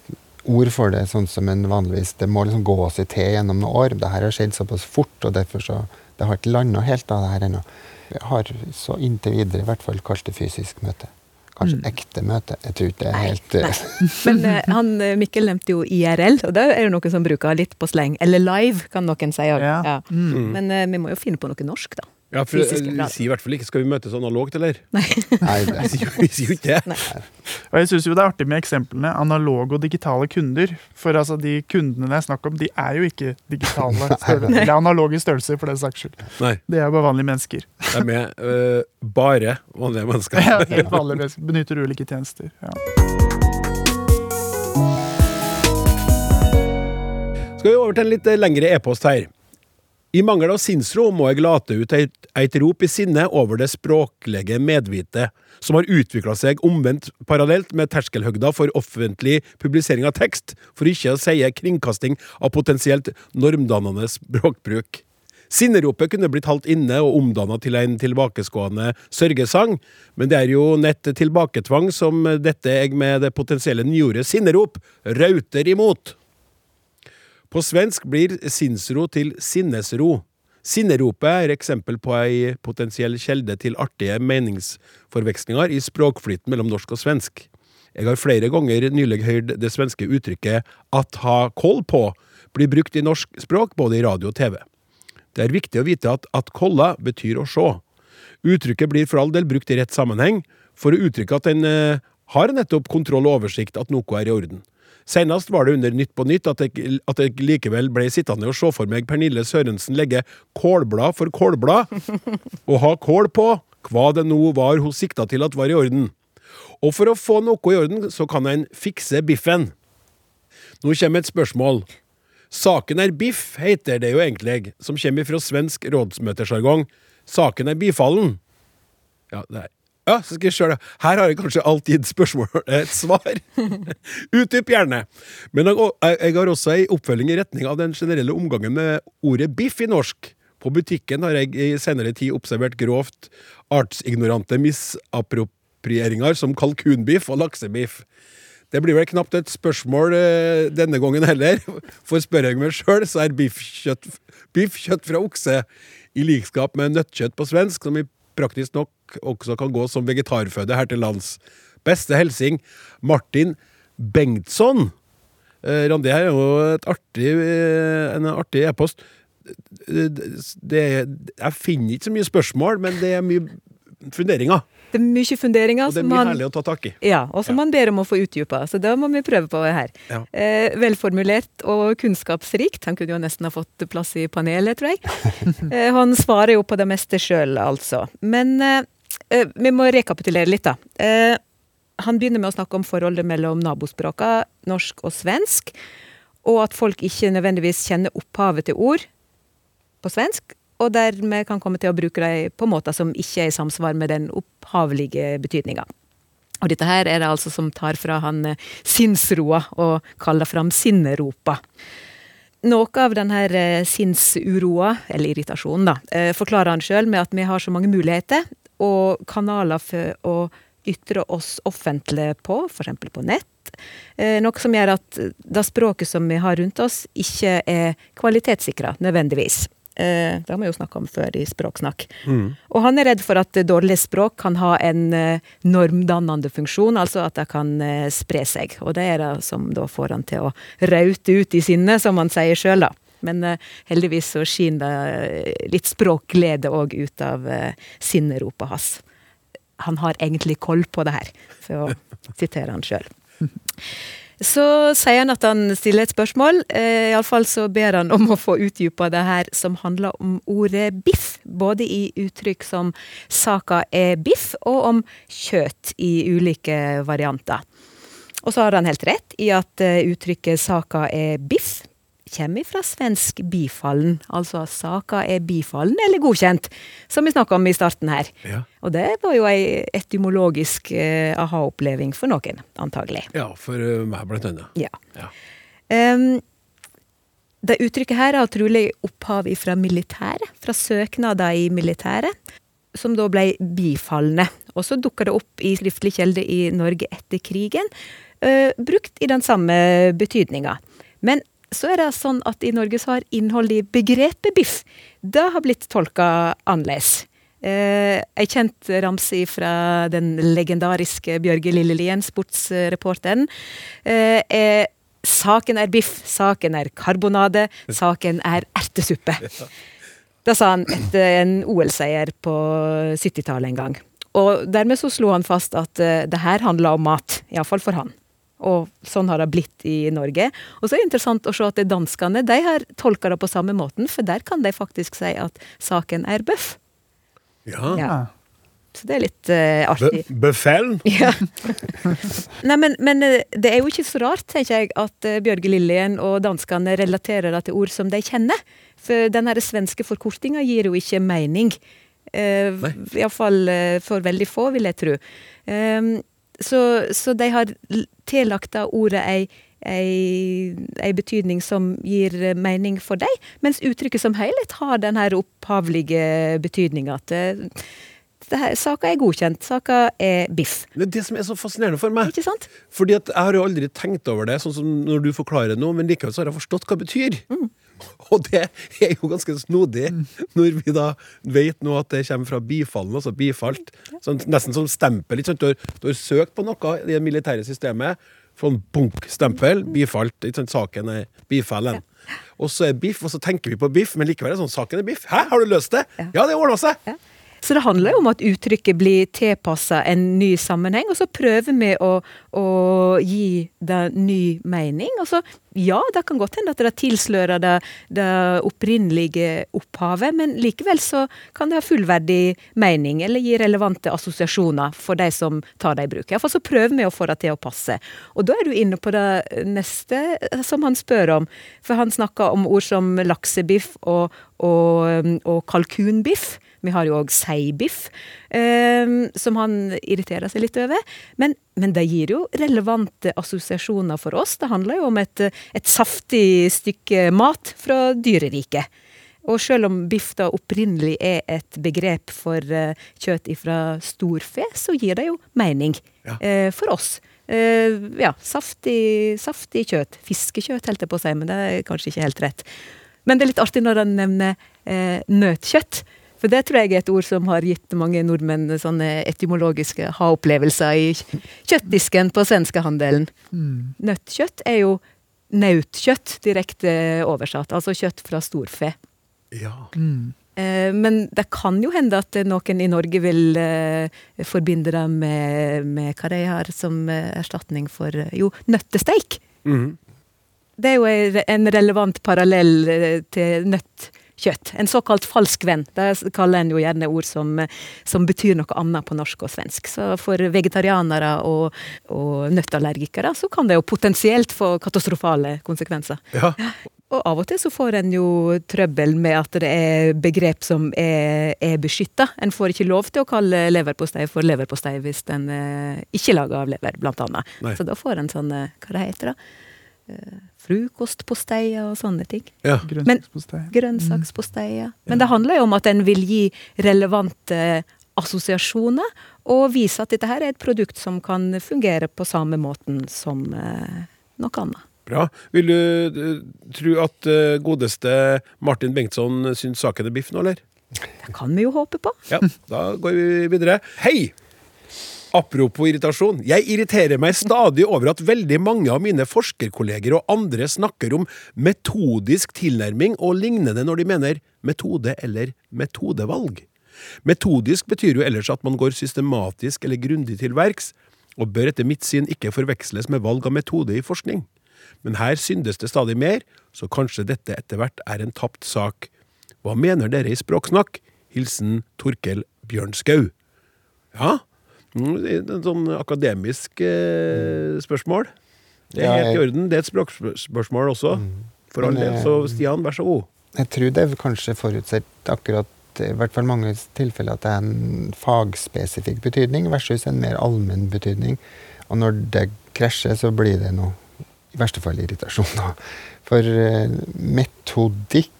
ord for det, sånn som en vanligvis Det må liksom gå seg til gjennom noen år. Det her har skjedd såpass fort, og derfor så Det har ikke landa helt, da, det her ennå. Jeg har så inntil videre i hvert fall kalt det fysisk møte. Kanskje ekte møte. Jeg tror ikke det er helt eh, nei. Men uh, han, eh, Mikkel nevnte jo IRL, og det er jo noen som bruker litt på sleng. Eller live, kan noen si. Ja. Ja. Mm. Men uh, vi må jo finne på noe norsk, da. Ja, for Fysisk Vi sier i hvert fall ikke 'skal vi møtes analogt', eller? Nei, det, Vi sier jo- vi sier jo ikke det. Og jeg syns jo det er artig med eksemplene analoge og digitale kunder. For altså de kundene det er snakk om, de er jo ikke digitale størrelser. Eller analoge størrelser, for den saks skyld. Nei, Det er jo bare vanlige mennesker. Det er øh, bare vanlige mennesker. Ja, helt vanlige mennesker. Benytter ulike tjenester. Ja. Skal vi over til en litt eh, lengre e-post her. I mangel av sinnsro må jeg late ut et rop i sinne over det språklige medvite, som har utvikla seg omvendt parallelt med terskelhøgda for offentlig publisering av tekst, for ikke å si kringkasting av potensielt normdannende språkbruk. Sinneropet kunne blitt halvt inne og omdanna til en tilbakeskående sørgesang, men det er jo nett tilbaketvang som dette jeg med det potensielle nyordet sinnerop rauter imot. På svensk blir sinnsro til sinnesro. Sinneropet er eksempel på ei potensiell kjelde til artige meningsforvekslinger i språkflyten mellom norsk og svensk. Jeg har flere ganger nylig hørt det svenske uttrykket 'at ha koll på' bli brukt i norsk språk både i radio og TV. Det er viktig å vite at 'at kolla' betyr å se. Uttrykket blir for all del brukt i rett sammenheng for å uttrykke at en eh, har nettopp kontroll og oversikt at noe er i orden. Senest var det under Nytt på Nytt at jeg, at jeg likevel ble sittende og se for meg Pernille Sørensen legge kålblad for kålblad, og ha kål på hva det nå var hun sikta til at var i orden. Og for å få noe i orden, så kan en fikse biffen. Nå kommer et spørsmål. Saken er biff, heter det jo egentlig, som kommer fra svensk rådsmøtesjargong. Saken er bifallen. Ja, det er ja, så skal jeg kjøre det. Her har jeg kanskje gitt spørsmål et svar. Utdyp gjerne. Men jeg, har også ei oppfølging i retning av den generelle omgangen med ordet biff i norsk. På butikken har jeg i senere tid observert grovt artsignorante misapproprieringer som kalkunbiff og laksebiff. Det blir vel knapt et spørsmål eh, denne gangen heller, for spør jeg meg sjøl, så er biffkjøtt biff kjøtt fra okse i likskap med nøttkjøtt på svensk, som i praktisk nok også kan gå som vegetarføde her til lands. Beste hilsing Martin Bengtsson. Eh, Randi, her er jo et artig, eh, en artig e-post. Det, det, jeg finner ikke så mye spørsmål, men det er mye funderinger. Det er mye funderinger. Og det er mye man- herlig å ta tak i. Ja, og som Ja. man ber om å få utdypa. Så det må vi prøve på her. Ja. Eh, velformulert og kunnskapsrikt. Han kunne jo nesten ha fått plass i panelet, tror jeg. eh, han svarer jo på det meste sjøl, altså. Men eh, eh, vi må rekapitulere litt, da. Eh, han begynner med å snakke om forholdet mellom nabospråka, norsk og svensk. Og at folk ikke nødvendigvis kjenner opphavet til ord på svensk. Og dermed kan komme til å bruke dem på måter som ikke er i samsvar med den opphavlige betydninga. Og dette her er det altså som tar fra han eh, sinnsroa og kaller fram sinneropa. Noe av denne eh, sinnsuroa, eller irritasjonen, da, eh, forklarer han sjøl med at vi har så mange muligheter og kanaler for å ytre oss offentlig på, f.eks. på nett. Noe som gjør at det språket som vi har rundt oss, ikke er kvalitetssikra nødvendigvis. Eh, Det har vi jo snakka om før i Språksnakk. Og han er redd for at dårlig språk kan ha en eh, normdannende funksjon, altså at det kan eh, spre seg. Og det er det som da får han til å raute ut i sinnet, som han sier sjøl, da. Men eh, heldigvis så skinner det eh, litt språkglede òg ut av eh, sinneropet hans. Han har egentlig koll på det her, for å sitere han sjøl. Så sier han at han stiller et spørsmål. Eh, Iallfall så ber han om å få utdypa det her som handler om ordet biff. Både i uttrykk som 'saka er biff', og om kjøtt i ulike varianter. Og så har han helt rett i at eh, uttrykket 'saka er biff' kommer fra svensk bifallen. Altså 'saka er bifallen eller godkjent', som vi snakka om i starten her. Ja. Og det var jo ei etymologisk eh, aha-oppleving for noen, antagelig. Ja, for uh, meg blant annet. Ja. Ja. Um, det uttrykket her har trolig opphav fra militæret, fra søknader i militæret, som da ble bifalne. Og så dukka det opp i skriftlig kjelde i Norge etter krigen, uh, brukt i den samme betydninga. Men så er det sånn at i Norge så har innholdet i begrepet biff, det har blitt tolka annerledes. Eh, Ei kjent ramse fra den legendariske Bjørge Lillelien, sportsreporteren, eh, er Saken er biff, saken er karbonade, saken er ertesuppe. Det sa han etter en OL-seier på 70-tallet en gang. Og dermed så slo han fast at eh, det her handla om mat, iallfall for han. Og sånn har det blitt i Norge. Og så er det interessant å se at de danskene de har tolka det på samme måten, for der kan de faktisk si at saken er bøff. Ja. Ja. Så det er litt uh, artig. Bøffelen? Ja. Nei, men, men eh, det er jo ikke så rart, tenker jeg, at eh, Bjørge Lillien og danskene relaterer det til ord som de kjenner. For den her svenske forkortinga gir jo ikke mening. Uh. Iallfall uh, for veldig få, vil jeg tro. Um, så, så de har tillagt det ordet ei, ei, ei betydning som gir mening for dem, mens uttrykket som helhet har den her opphavlige betydninga at eh, saka er godkjent, saka er biff. Det er det som er så fascinerende for meg. Ikke sant? Fordi at jeg har jo aldri tenkt over det, sånn som når du forklarer noe, men likevel så har jeg forstått hva det betyr. Mm. Og det er jo ganske snodig, når vi da vet nå at det kommer fra bifallen, altså bifalt. Sånn, nesten som stempel. Ikke sant? Du, har, du har søkt på noe i det militære systemet, sånn bunk-stempel, bifalt. Ikke sant? Saken er bifallen. Og så er biff, og så tenker vi på biff, men likevel er sånn saken er biff. Hæ, har du løst det? Ja, det ordna seg! Så det handler jo om at uttrykket blir tilpassa en ny sammenheng, og så prøver vi å, å gi det ny mening. Og så, ja, det kan godt hende at det tilslører det, det opprinnelige opphavet, men likevel så kan det ha fullverdig mening, eller gi relevante assosiasjoner for de som tar det i bruk. Iallfall så prøver vi å få det til å passe. Og da er du inne på det neste som han spør om, for han snakker om ord som laksebiff og, og, og kalkunbiff. Vi har jo òg seibiff, eh, som han irriterer seg litt over. Men, men, det gir jo relevante assosiasjoner for oss. Det handler jo om et, et saftig stykke mat fra dyreriket. Og selv om biff da opprinnelig er et begrep for uh, kjøtt fra storfe, så gir det jo mening ja. uh, for oss. Uh, ja, saftig, saftig kjøtt. Fiskekjøtt, holdt jeg på å si, men det er kanskje ikke helt rett. Men det er litt artig når han nevner nøtkjøtt. For det tror jeg er et ord som har gitt mange nordmenn sånne etymologiske ha-opplevelser i kjøttdisken på svenskehandelen. Mm. Nøttkjøtt er jo nautkjøtt direkte oversatt, altså kjøtt fra storfe. Ja. Mm. Eh, men det kan jo hende at noen i Norge vil eh, forbinde det med, med hva de har som eh, erstatning for Jo, nøttesteik. Mm. Det er jo en relevant parallell til nøtt kjøtt. En såkalt falsk venn. Det kaller en jo gjerne ord som, som, betyr noe annet på norsk og svensk. Så for vegetarianere og, og nøtteallergikere så kan det jo potensielt få katastrofale konsekvenser. Ja. Og av og til så får en jo trøbbel med at det er begrep som er, er beskytta. En får ikke lov til å kalle leverpostei for leverpostei hvis den eh, ikke er laga av lever, blant annet. Nei. Så da får en sånn, hva det heter da? Eh, frokostposteier og sånne ting. Ja. Grønnsaksposteier. Mm. Men det handler jo om at en vil gi relevante assosiasjoner, og vise at dette her er et produkt som kan fungere på samme måten som eh, noe annet. Bra. Vil du uh, tro at uh, godeste Martin Bengtsson syns saken er biff nå, eller? Det kan vi jo håpe på. Ja, da går vi videre. Hei! Apropos irritasjon. Jeg irriterer meg stadig over at veldig mange av mine forskerkolleger og andre snakker om metodisk tilnærming og lignende når de mener metode eller metodevalg. Metodisk betyr jo ellers at man går systematisk eller grundig til verks, og bør etter mitt syn ikke forveksles med valg av metode i forskning. Men her syndes det stadig mer, så kanskje dette etter hvert er en tapt sak. Hva mener dere i Språksnakk? Hilsen Torkel Bjørnskau. Ja, en sånn akademisk eh, spørsmål. Det er helt i orden. Det er et språkspørsmål også. Mm. For all del. Så Stian, vær så god. Jeg tror det er kanskje forutsett akkurat i hvert fall mange tilfeller at det er en fagspesifikk betydning versus en mer allmenn betydning. Og når det krasjer, så blir det noe i verste fall irritasjon. Da. For uh, metodikk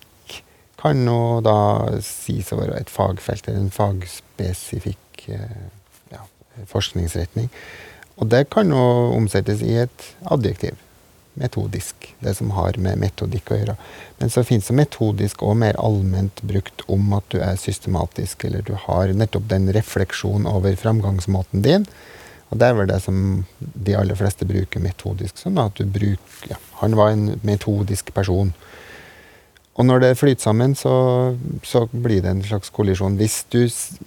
kan nå da sies å være et fagfelt eller en fagspesifikk uh, forskningsretning. Og det kan jo omsettes i et adjektiv. Metodisk. Det som har med metodikk å gjøre. Men så fins det metodisk og mer allment brukt om at du er systematisk, eller du har nettopp den refleksjonen over framgangsmåten din. Og det er vel det som de aller fleste bruker metodisk sånn. At du bruker ja, Han var en metodisk person. Og når det flyter sammen, så, så, blir det en slags kollisjon. Hvis du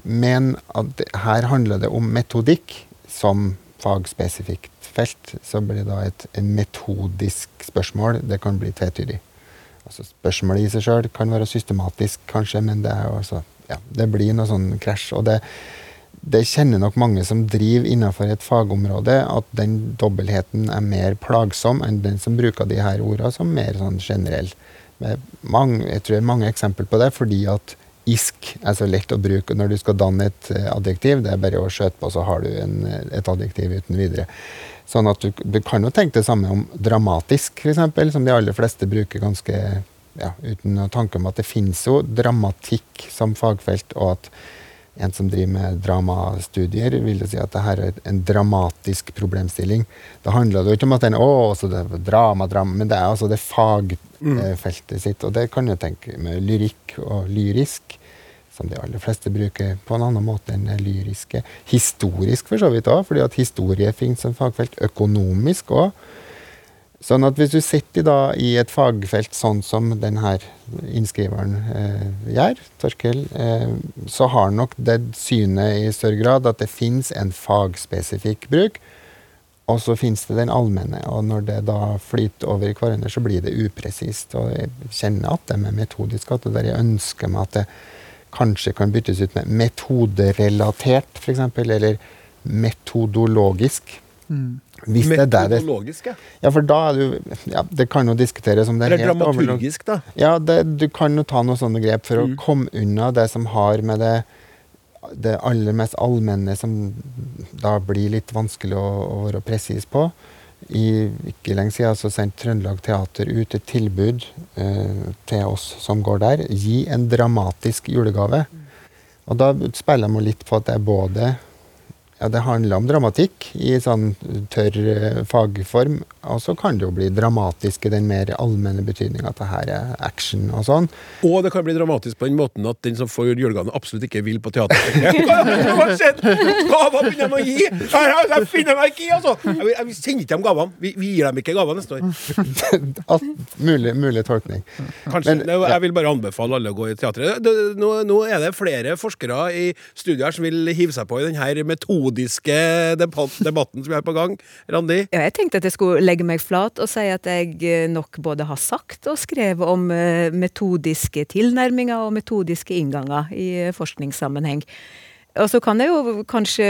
mener at her handler det om metodikk som fagspesifikt felt, så blir det da et metodisk spørsmål. Det kan bli tvetydig. Altså Spørsmålet i seg sjøl kan være systematisk, kanskje, men det, også, ja, det blir noe sånn krasj. Og det, det kjenner nok mange som driver innenfor et fagområde, at den dobbeltheten er mer plagsom enn den som bruker de her ordene som mer sånn generell. Mange, jeg tror det er mange eksempler på det, fordi at isk er så lett å bruke når du skal danne et eh, adjektiv. Det er bare å skjøte på, så har du en, et adjektiv uten videre. Sånn at du, du kan jo tenke det samme om dramatisk, f.eks., som de aller fleste bruker ganske ja, uten å tanke om at det finnes jo dramatikk som fagfelt, og at en som driver med dramastudier, vil si at dette er en dramatisk problemstilling. Da handler det jo ikke om at den, å, så det er drama, drama, men det er altså det fagfeltet mm. sitt. Og det kan jeg tenke med lyrikk og lyrisk, som de aller fleste bruker på en annen måte enn det lyriske. Historisk for så vidt òg, fordi at historie finnes som fagfelt. Økonomisk òg. Sånn at hvis du sitter da i et fagfelt sånn som denne innskriveren eh, gjør, Torkel, eh, så har nok det synet i større grad at det fins en fagspesifikk bruk, og så fins det den allmenne. Og når det da flyter over i hverandre, så blir det upresist. Og jeg kjenner at det med metodisk, at det der jeg ønsker meg at det kanskje kan byttes ut med metoderelatert, f.eks., eller metodologisk. Mm. Hvis det er der det ja. For da er du ja, Det kan jo diskuteres om det er Eller helt dramaturgisk, da. Ja, det, du kan jo ta noen sånne grep for Mm. å komme unna det som har med det det aller mest allmenne som da blir litt vanskelig å, å være presis på. I ikke lenge siden så sendte Trøndelag Teater ut et tilbud eh, til oss som går der. Gi en dramatisk julegave. Og da spiller meg litt på at det er både ja, det handler om dramatikk i sånn tørr eh, fagform. Og så kan det jo bli dramatisk i den mer allmenne betydninga at det her er action og sånn. Og det kan bli dramatisk på den måten at den som får julegave, absolutt ikke vil på teater. Hva har skjedd? Gaver begynner de å gi! Jeg, finner meg ikke i, altså! Jeg, vil- jeg vil ikke dem gavene. Vi, vi gir dem ikke gaver neste år. Alt mulig, mulig tolkning. Kanskje. Men, ja. jeg vil bare anbefale alle å gå i teatret. Nå, nå er det flere forskere i studiet her som vil hive seg på i denne metodiske debatt, debatten som har på gang. Randi? Ja, jeg tenkte at jeg skulle legge meg flat og si at jeg eh, nok både har sagt og skrevet om eh, metodiske tilnærminger og metodiske innganger i eh, forskningssammenheng. Og så kan jeg jo kanskje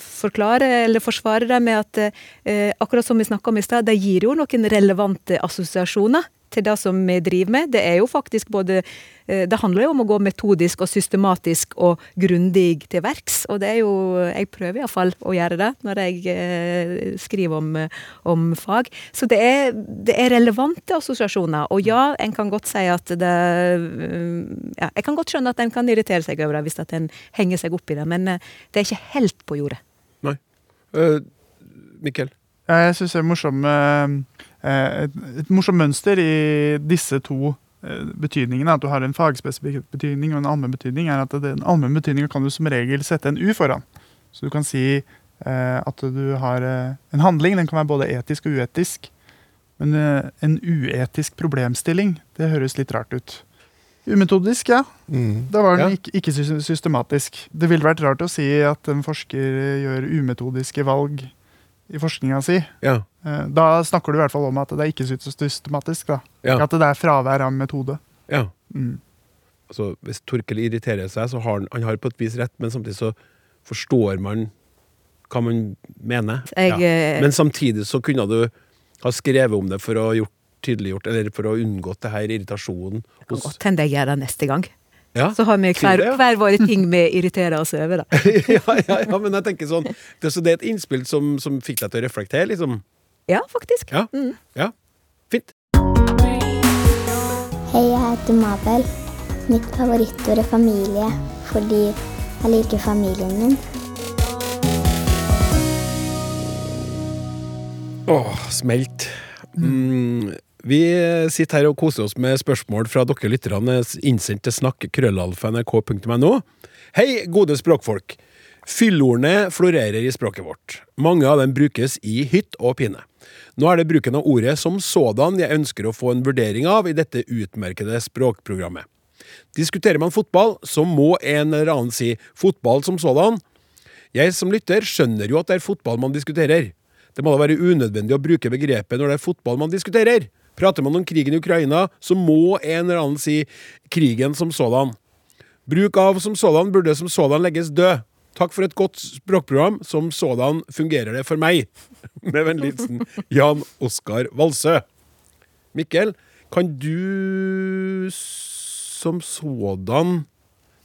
forklare eller forsvare det med at eh, akkurat som vi snakka om i stad, det gir jo noen relevante assosiasjoner til det som vi driver med. Det er jo faktisk både eh, Det handler jo om å gå metodisk og systematisk og grundig til verks. Og det er jo Jeg prøver iallfall å gjøre det når jeg eh, skriver om, eh, om fag. Så det er, det er relevante assosiasjoner. Og ja, en kan godt si at det ja, Jeg kan godt skjønne at en kan irritere seg over det hvis at en henger seg opp i det, men det er ikke helt på jordet. Nei. Uh, Mikkel? Jeg syns det er morsomt eh, et, et morsomt mønster i disse to eh, betydningene. At du har en fagspesifikk betydning og en allmenn betydning. er at Den allmenne betydningen kan du som regel sette en U foran. Så du kan si eh, at du har eh, en handling. Den kan være både etisk og uetisk. Men eh, en uetisk problemstilling, det høres litt rart ut. Umetodisk, ja. Mm. Da var den Ja. ikke systematisk. Det ville vært rart å si at en forsker gjør umetodiske valg i forskninga si. Ja. Eh, Da snakker du i hvert fall om at det er ikke sy- systematisk. da. Ja. At det er fravær av metode. ja. Mm. Altså, hvis Torkel irriterer seg, så har han, han har på et vis rett, men samtidig så forstår man hva man mener. Jeg, ja. eh, Men samtidig så kunne du ha skrevet om det for å gjort tydeliggjort, eller for å unngått det her irritasjonen Det kan godt hende jeg gjør det neste gang. Ja, Så har vi hver, det, ja. hver våre ting vi irriterer oss over. Da. ja, ja, ja, men jeg tenker sånn det, Så det er et innspill som, som fikk deg til å reflektere, liksom? Ja, faktisk. Ja. Mm. Ja, fint. Hei, jeg heter Mabel. Mitt favorittord er familie, fordi jeg liker familien min. Åh, smelt. Mm, vi sitter her og koser oss med spørsmål fra dere lytterne innsendt til snakk.krøllalfa.nrk.no. Hei, gode språkfolk. Fyllordene florerer i språket vårt. Mange av dem brukes i hytt og pine. Nå er det bruken av ordet som sådan jeg ønsker å få en vurdering av i dette utmerkede språkprogrammet. Diskuterer man fotball, så må en eller annen si 'fotball som sådan'. Jeg som lytter skjønner jo at det er fotball man diskuterer. Det må da være unødvendig å bruke begrepet når det er fotball man diskuterer. Prater man om krigen i Ukraina, så må en eller annen si 'krigen som sådan'. Bruk av som sådan burde som sådan legges død. Takk for et godt språkprogram. Som sådan fungerer det for meg. Med vennlig hilsen Jan Oskar Valsø. Mikkel, kan du som sådan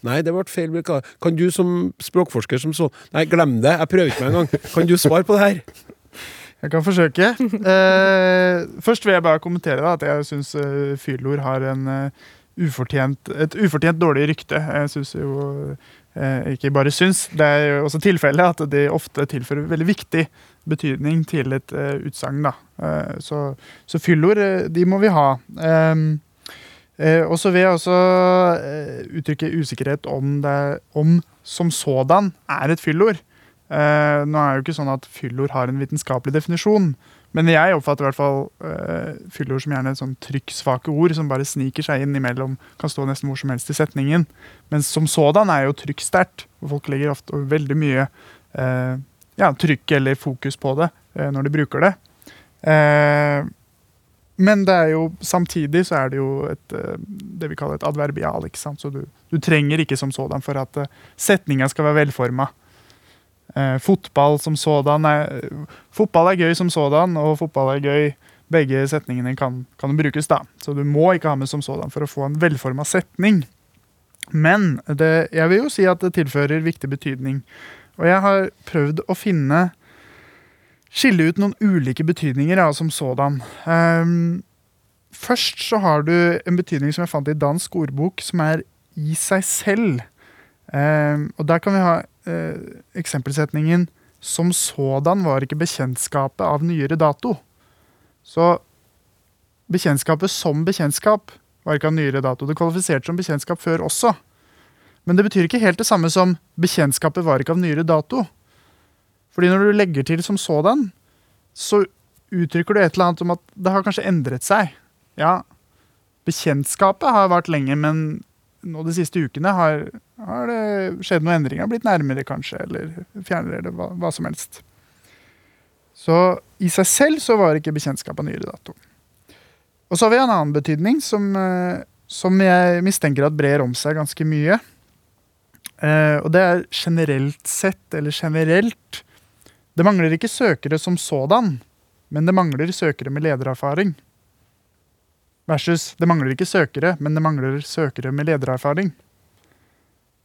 Nei, det ble feil. Kan du som språkforsker som så Nei, glem det. Jeg prøver ikke meg engang. Kan du svare på det her? Jeg kan forsøke. Eh, først vil jeg bare kommentere da, at jeg syns uh, fyllord har en uh, ufortjent, et ufortjent dårlig rykte. Jeg syns jo uh, Ikke bare syns, det er jo også tilfellet at de ofte tilfører veldig viktig betydning til et uh, utsagn. så, så fyllord, de må vi ha. Um, og så vil jeg også uttrykke usikkerhet om det om som sådan er et fyllord. Eh, nå er det jo ikke sånn at fyllord har en vitenskapelig definisjon, men jeg oppfatter i hvert fall eh, fyllord som gjerne sånn trykksvake ord som bare sniker seg inn imellom, kan stå nesten hvor som helst i setningen. Men som sådan er jo trykk sterkt, og folk legger ofte veldig mye eh, ja, trykk eller fokus på det når de bruker det. Men det er jo, samtidig så er det jo et, det vi kaller et adverbial. ikke sant? Så du, du trenger ikke som sådan for at setninga skal være velforma. Eh, fotball som sådan er, Fotball er gøy som sådan, og fotball er gøy. Begge setningene kan, kan brukes, da. Så du må ikke ha med som sådan for å få en velforma setning. Men det, jeg vil jo si at det tilfører viktig betydning. Og jeg har prøvd å finne Skille ut noen ulike betydninger ja, som sådan. Um, først så har du en betydning som jeg fant i dansk ordbok, som er i seg selv. Um, og der kan vi ha uh, eksempelsetningen som sådan var ikke bekjentskapet av nyere dato. Så bekjentskapet som bekjentskap var ikke av nyere dato. Det kvalifiserte som bekjentskap før også. Men det betyr ikke helt det samme som bekjentskapet var ikke av nyere dato. Fordi når du legger til som sådan, så uttrykker du et eller annet om at det har kanskje endret seg. Ja, bekjentskapet har vart lenge, men nå de siste ukene har, har det skjedd noen endringer. Blitt nærmere, kanskje, eller fjernere, eller hva, hva, som helst. Så i seg selv så var ikke bekjentskap av nyere dato. Og så har vi en annen betydning som, eh, som jeg mistenker at brer om seg ganske mye. Eh, og det er generelt sett, eller generelt, det mangler ikke søkere som sådan, men det mangler søkere med ledererfaring. Versus det mangler ikke søkere, men det mangler søkere med ledererfaring.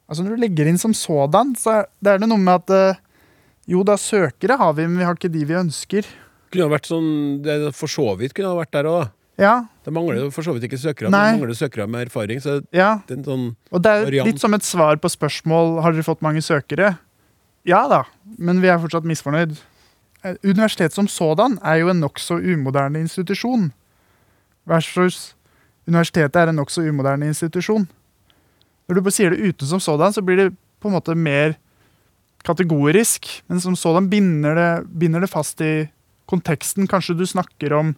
Altså Når du legger inn som sådan, så det er det noe med at eh, jo da, søkere har vi, men vi har ikke de vi ønsker. Kunne ha vært sånn, det For så vidt kunne ha vært der òg, da. Ja. Det mangler for så vidt ikke søkere, Nei. men det mangler søkere med erfaring. Så ja. det er en sånn Og det er variant. litt som et svar på spørsmål har dere fått mange søkere. Ja da, men vi er fortsatt misfornøyd. Eh, Universitetet som sådan er jo en nokså umoderne institusjon. Versus universitetet er en nokså umoderne institusjon. Når du sier det uten som sådan, så blir det på en måte mer kategorisk. Men som sådan binder det, binder det fast i konteksten. Kanskje du snakker om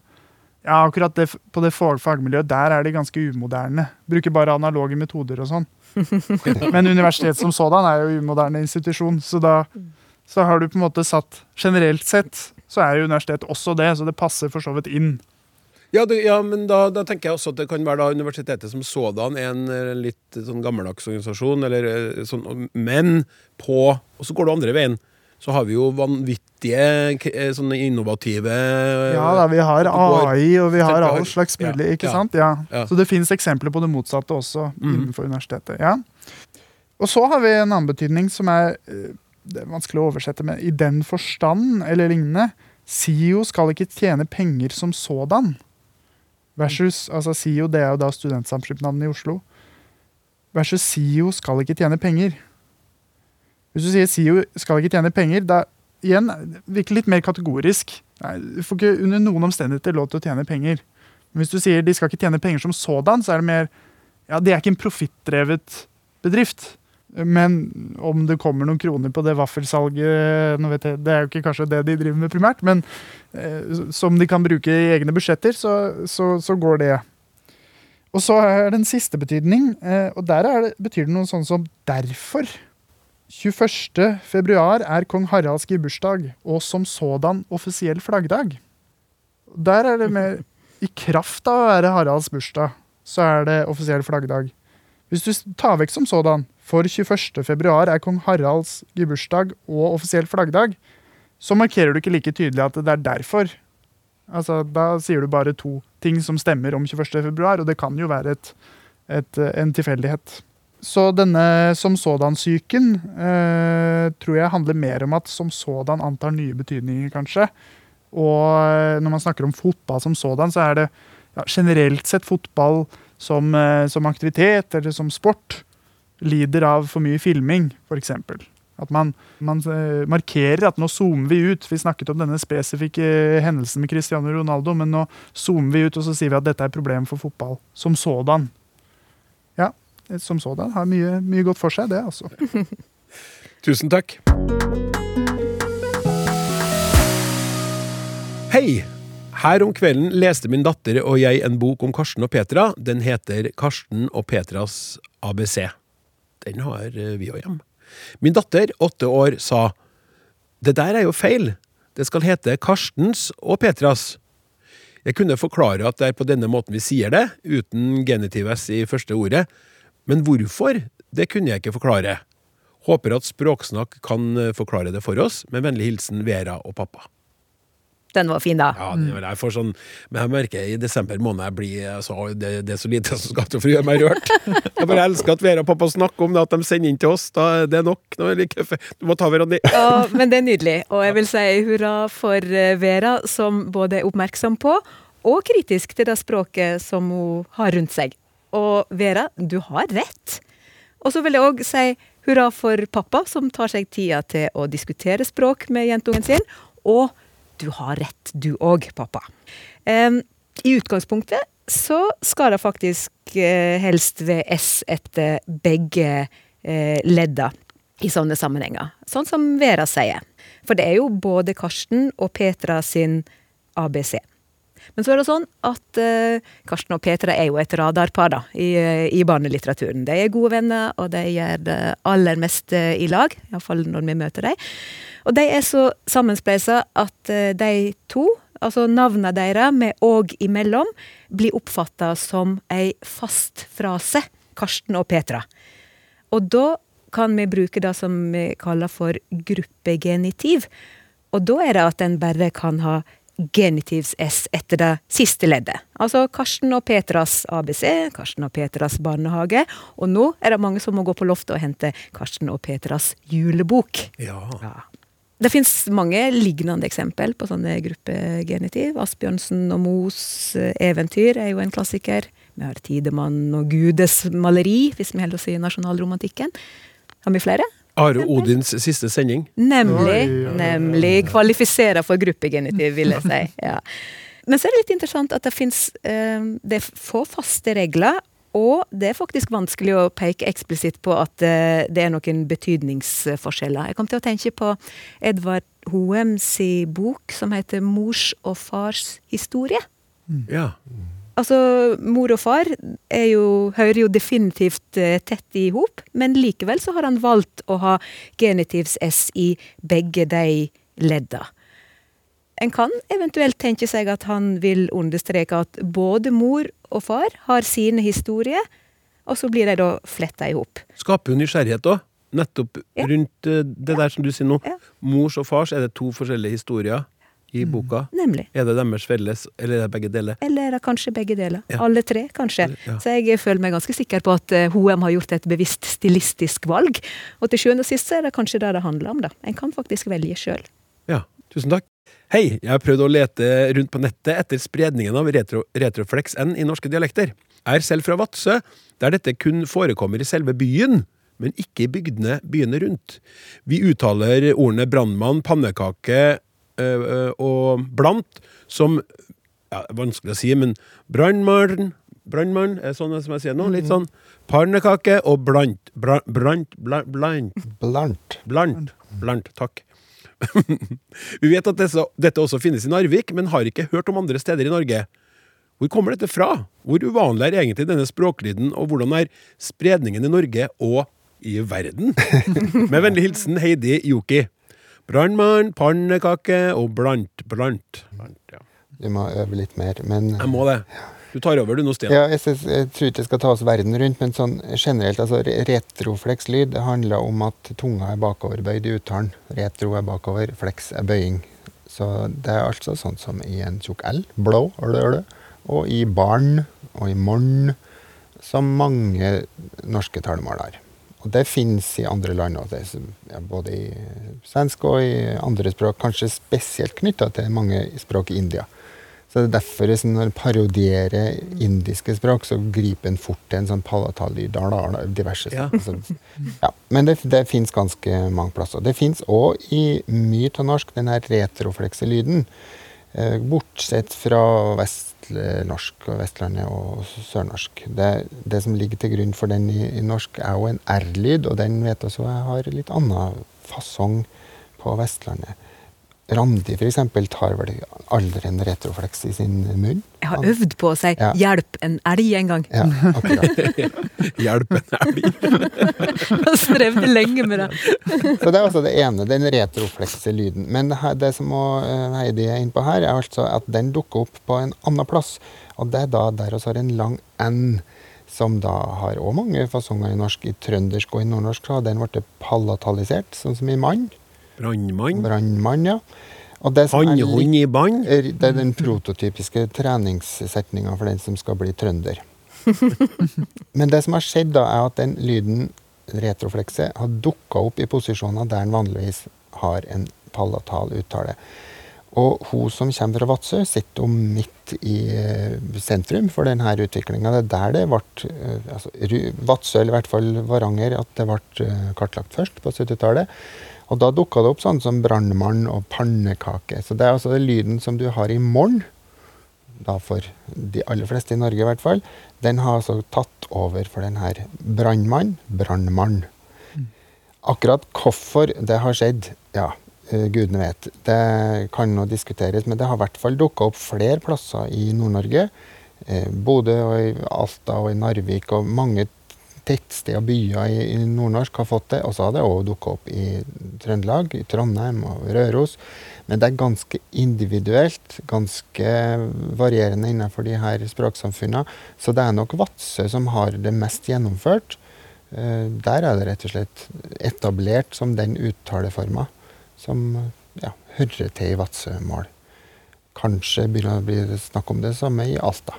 ja, akkurat det, på det fag fagmiljøet, der er de ganske umoderne. Bruker bare analoge metoder og sånn. Men universitetet som sådan er jo umoderne institusjon, så da så har du på en måte satt Generelt sett så er jo universitetet også det, så det passer for så vidt inn. Ja, det, ja men da, da tenker jeg også at det kan være da universitetet som sådan er en eh, litt sånn gammeldags organisasjon, eller eh, sånn, men på Og så går det andre veien. Så har vi jo vanvittige eh, sånne innovative Ja da, vi har AI, og vi har all slags ja, mulig, ikke ja, sant? Ja. ja. Så det fins eksempler på det motsatte også Mhm. innenfor universitetet. Ja. Og så har vi en annen betydning som er det er vanskelig å oversette med i den forstand eller lignende. SIO skal ikke tjene penger som sådan. Versus, altså SIO det er jo da Studentsamskipnaden i Oslo. Versus SIO skal ikke tjene penger. Hvis du sier SIO skal ikke tjene penger, da igjen virker litt mer kategorisk. Nei, du får ikke under noen omstendigheter lov til å tjene penger. Men hvis du sier de skal ikke tjene penger som sådan, så er det mer Ja, det er ikke en profittdrevet bedrift. Men om det kommer noen kroner på det vaffelsalget jeg, Det er jo ikke kanskje det de driver med primært, men eh, som de kan bruke i egne budsjetter, så, så, så går det. Og så er det en siste betydning, eh, og der er det, betyr det noe sånn som derfor. 21. februar er kong Haralds gebursdag, og som sådan offisiell flaggdag. Der er det mer I kraft av å være Haralds bursdag, så er det offisiell flaggdag. Hvis du tar vekk som sådan, for 21. februar er kong Haralds gebursdag og offisiell flaggdag, så markerer du ikke like tydelig at det er derfor. Altså, Da sier du bare to ting som stemmer om 21. februar, og det kan jo være et, et, en tilfeldighet. Så denne som sådan-psyken eh, tror jeg handler mer om at som sådan antar nye betydninger, kanskje. Og eh, når man snakker om fotball som sådan, så er det ja, generelt sett fotball som, eh, som aktivitet eller som sport lider av for mye filming, f.eks. At man, man, eh, markerer at nå zoomer vi ut. Vi snakket om denne spesifikke hendelsen med Cristiano Ronaldo, men nå zoomer vi ut og så sier vi at dette er et problem for fotball som sådan. Ja, eh, som sådan har mye, mye godt for seg, det altså. Tusen takk. Hei! Her om kvelden leste min datter og jeg en bok om Karsten og Petra. Den heter Karsten og Petras ABC. Den har eh, vi òg hjemme. Min datter, åtte år, sa Det der er jo feil. Det skal hete Karstens og Petras. Jeg kunne forklare at det er på denne måten vi sier det, uten genitiv S i første ordet. Men hvorfor, det kunne jeg ikke forklare. Håper at Språksnakk kan eh, forklare det for oss. Med vennlig hilsen Vera og pappa. Den var fin, da. Ja, det var jeg får sånn, men jeg merker i desember måned jeg blir altså, det, det er så lite som skal til for å gjøre meg rørt. Jeg bare elsker at Vera og pappa snakker om det, at de sender inn til oss. Da, det er nok. Nå er det like, du må ta hverandre i. Ja, men det er nydelig. Og jeg vil si hurra for eh, Vera, som både er oppmerksom på og kritisk til det språket som hun har rundt seg. Og Vera, du har rett. Og så vil jeg òg si hurra for pappa, som tar seg tida til å diskutere språk med jentungen sin. Og du har rett, du òg, pappa. I utgangspunktet så skal det faktisk eh, helst ved S etter begge eh, ledda i sånne sammenhenger. Sånn som Vera sier. For det er jo både Karsten og Petra sin ABC. Men så er det sånn at eh, Karsten og Petra er jo et radarpar da, i, eh, i barnelitteraturen. De er gode venner, og de gjør det aller meste i lag. Iallfall når vi møter dem. Og de er så sammenspleisa at eh, de to, altså navnene deres med og imellom, blir oppfatta som ei fast frase. Karsten og Petra. Og da kan vi bruke det som vi kaller for gruppegenitiv. Og da er det at en bare kan ha genitivs S etter det siste leddet. Altså Karsten og Petras ABC, Karsten og Petras barnehage. Og nå er det mange som må gå på loftet og hente Karsten og Petras julebok. Ja. Ja. Det fins mange lignende eksempel på sånne gruppegenitiv. Asbjørnsen og Moes eh, eventyr er jo en klassiker. Vi har Tidemann og Gudes maleri, hvis vi holder oss i nasjonalromantikken. Har vi flere? Are Odins siste sending. Nemlig. Nemlig. Kvalifiserer for gruppegenitiv, vil jeg si. Ja. Men så er det litt interessant at det fins eh, Det er få faste regler. Og det er faktisk vanskelig å peke eksplisitt på at eh, det er noen betydningsforskjeller. Jeg kom til å tenke på Edvard Hoem si bok som heter 'Mors og fars historie'. Ja. Altså, mor og far er jo, hører jo definitivt eh, tett i hop, men likevel så har han valgt å ha genitivs S i begge de ledda. En kan eventuelt tenke seg at han vil understreke at både mor og far har sine historier, og så blir de da fletta i hop. Skaper jo nysgjerrighet òg. Nettopp Ja. rundt eh, det der som du sier nå. Ja. Mors og fars, er det to forskjellige historier i boka? Nemlig. Er det deres felles, eller er det begge deler? Eller er det kanskje begge deler? Ja. Alle tre, kanskje. Så jeg føler meg ganske sikker på at HM Hoem har gjort et bevisst stilistisk valg. Og til sjuende og sist så er det kanskje det det handler om, da. En kan faktisk velge sjøl. Ja, tusen takk. Hei, jeg har prøvd å lete rundt på nettet etter spredningen av retro, retroflex N i norske dialekter. Jeg er selv fra Vadsø, der dette kun forekommer i selve byen, men ikke i bygdene byene rundt. Vi uttaler ordene brannmann, pannekake øh, øh, og blant som ja, Vanskelig å si, men brannmann Brannmann er sånn som jeg sier nå. Litt sånn pannekake og blant. Bra, brant, blant, blant. Blant. Blant. Blant. Takk. Vi vet at disse, dette også finnes i Narvik, men har ikke hørt om andre steder i Norge. Hvor kommer dette fra? Hvor uvanlig er egentlig denne språklyden, og hvordan er spredningen i Norge og i verden? Med vennlig hilsen Heidi Joki. Brannmann, pannekake og blant. Blant. blant ja. Du må øve litt mer. Men Jeg må det. Du tar over du nå, Stian. ja, jeg, synes, jeg tror ikke jeg skal ta oss verden rundt, men sånn generelt, altså retroflekslyd handler om at tunga er bakoverbøyd i uttalen. Retro er bakover, flex er bøying. Så det er altså sånn som i en tjukk L, blå, og i barn og i morn, som mange norske talemål har. Og det fins i andre land òg, både i svensk og i andre språk. Kanskje spesielt knytta til mange språk i India. Så det er derfor en når en parodierer indiske språk, så griper en fort til en sånn palatallyd. diverse. Ja. Så, ja. Men det, det fins ganske mange plasser. Det fins òg i mye av norsk, den her retroflekse lyden. Eh, bortsett fra vestnorsk og Vestlandet og sørnorsk. Det, det som ligger til grunn for den i, i norsk, er jo en R-lyd, og den vet også jeg har litt annen fasong på Vestlandet. Randi for eksempel tar vel aldri en retroflex i sin munn. Jeg har øvd på å si Ja. 'hjelp en elg' en gang. Ja, akkurat. Hjelp en elg. Jeg strevde lenge med det. Så det er altså det ene, den retroflekse lyden. Men det her- det som eh, Heidi er inne på her, er altså at den dukker opp på en annen plass. Og det er da der vi har en lang N, som da har òg mange fasonger i norsk. I trøndersk og i nordnorsk har den blitt palatalisert, sånn som i mann. Brannmann. Brannmann, ja. Hannhund i bånd. Det er den prototypiske treningssetninga for den som skal bli trønder. Men det som har skjedd, da, er at den lyden, retroflekset, har dukka opp i posisjoner der den vanligvis har en palatal uttale. Og hun som kommer fra Vadsø, sitter jo midt i eh, sentrum for denne utviklinga. Det er der det ble eh, altså, Vadsø, eller i hvert fall Varanger, at det ble eh, kartlagt først, på 70-tallet. Og da dukka det opp sånn som brannmann og pannekake. Så det er altså den lyden som du har i morgen, da for de aller fleste i Norge i hvert fall, den har altså tatt over for den her brannmann, brannmann. Akkurat hvorfor det har skjedd, ja, eh, gudene vet. Det kan nå diskuteres, men det har i hvert fall dukka opp flere plasser i Nord-Norge. Eh, Bodø og i Alta og i Narvik og mange tettsteder og byer i, i Nordnorsk har fått det. Og så har det òg dukka opp i Trøndelag, i Trondheim og Røros. Men det er ganske individuelt, ganske varierende innenfor de her språksamfunnene. Så det er nok Vadsø som har det mest gjennomført. Eh, Der er det rett og slett etablert som den uttaleforma som ja, hører til i Vadsø-mål. Kanskje begynner det å bli snakk om det samme i Alta.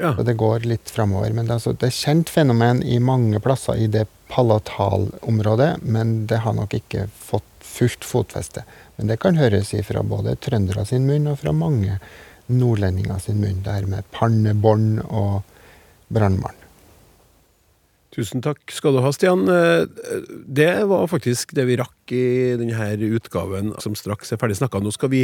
Ja. Så det går litt framover. Men det, altså, det er kjent fenomen i mange plasser i det palatalområdet, men det har nok ikke fått fullt fotfeste. Men det kan høres fra både trøndere sin munn og fra mange nordlendinger sin munn, det her med pannebånd og brannmann. Tusen takk skal du ha, Stian. Eh, Det var faktisk det vi rakk i denne utgaven, som straks er ferdig snakka. Nå skal vi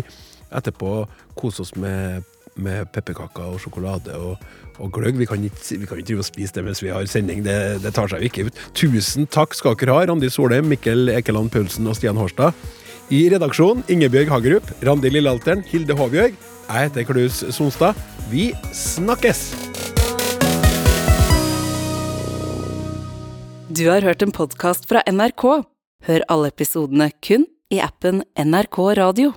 etterpå kose oss med, med pepperkaker og sjokolade og, og gløgg. Vi kan ikke, vi kan ikke spise det mens vi har sending, det, det tar seg jo ikke ut. Tusen takk skal dere ha, Randi Solheim, Mikkel Ekeland Paulsen og Stian Hårstad. I redaksjonen Ingebjørg Hagerup, Randi Lillealteren, Hilde Håbjørg. Jeg heter Klaus Sonstad. Vi snakkes! Du har hørt en podkast fra NRK. Hør alle episodene kun i appen NRK Radio.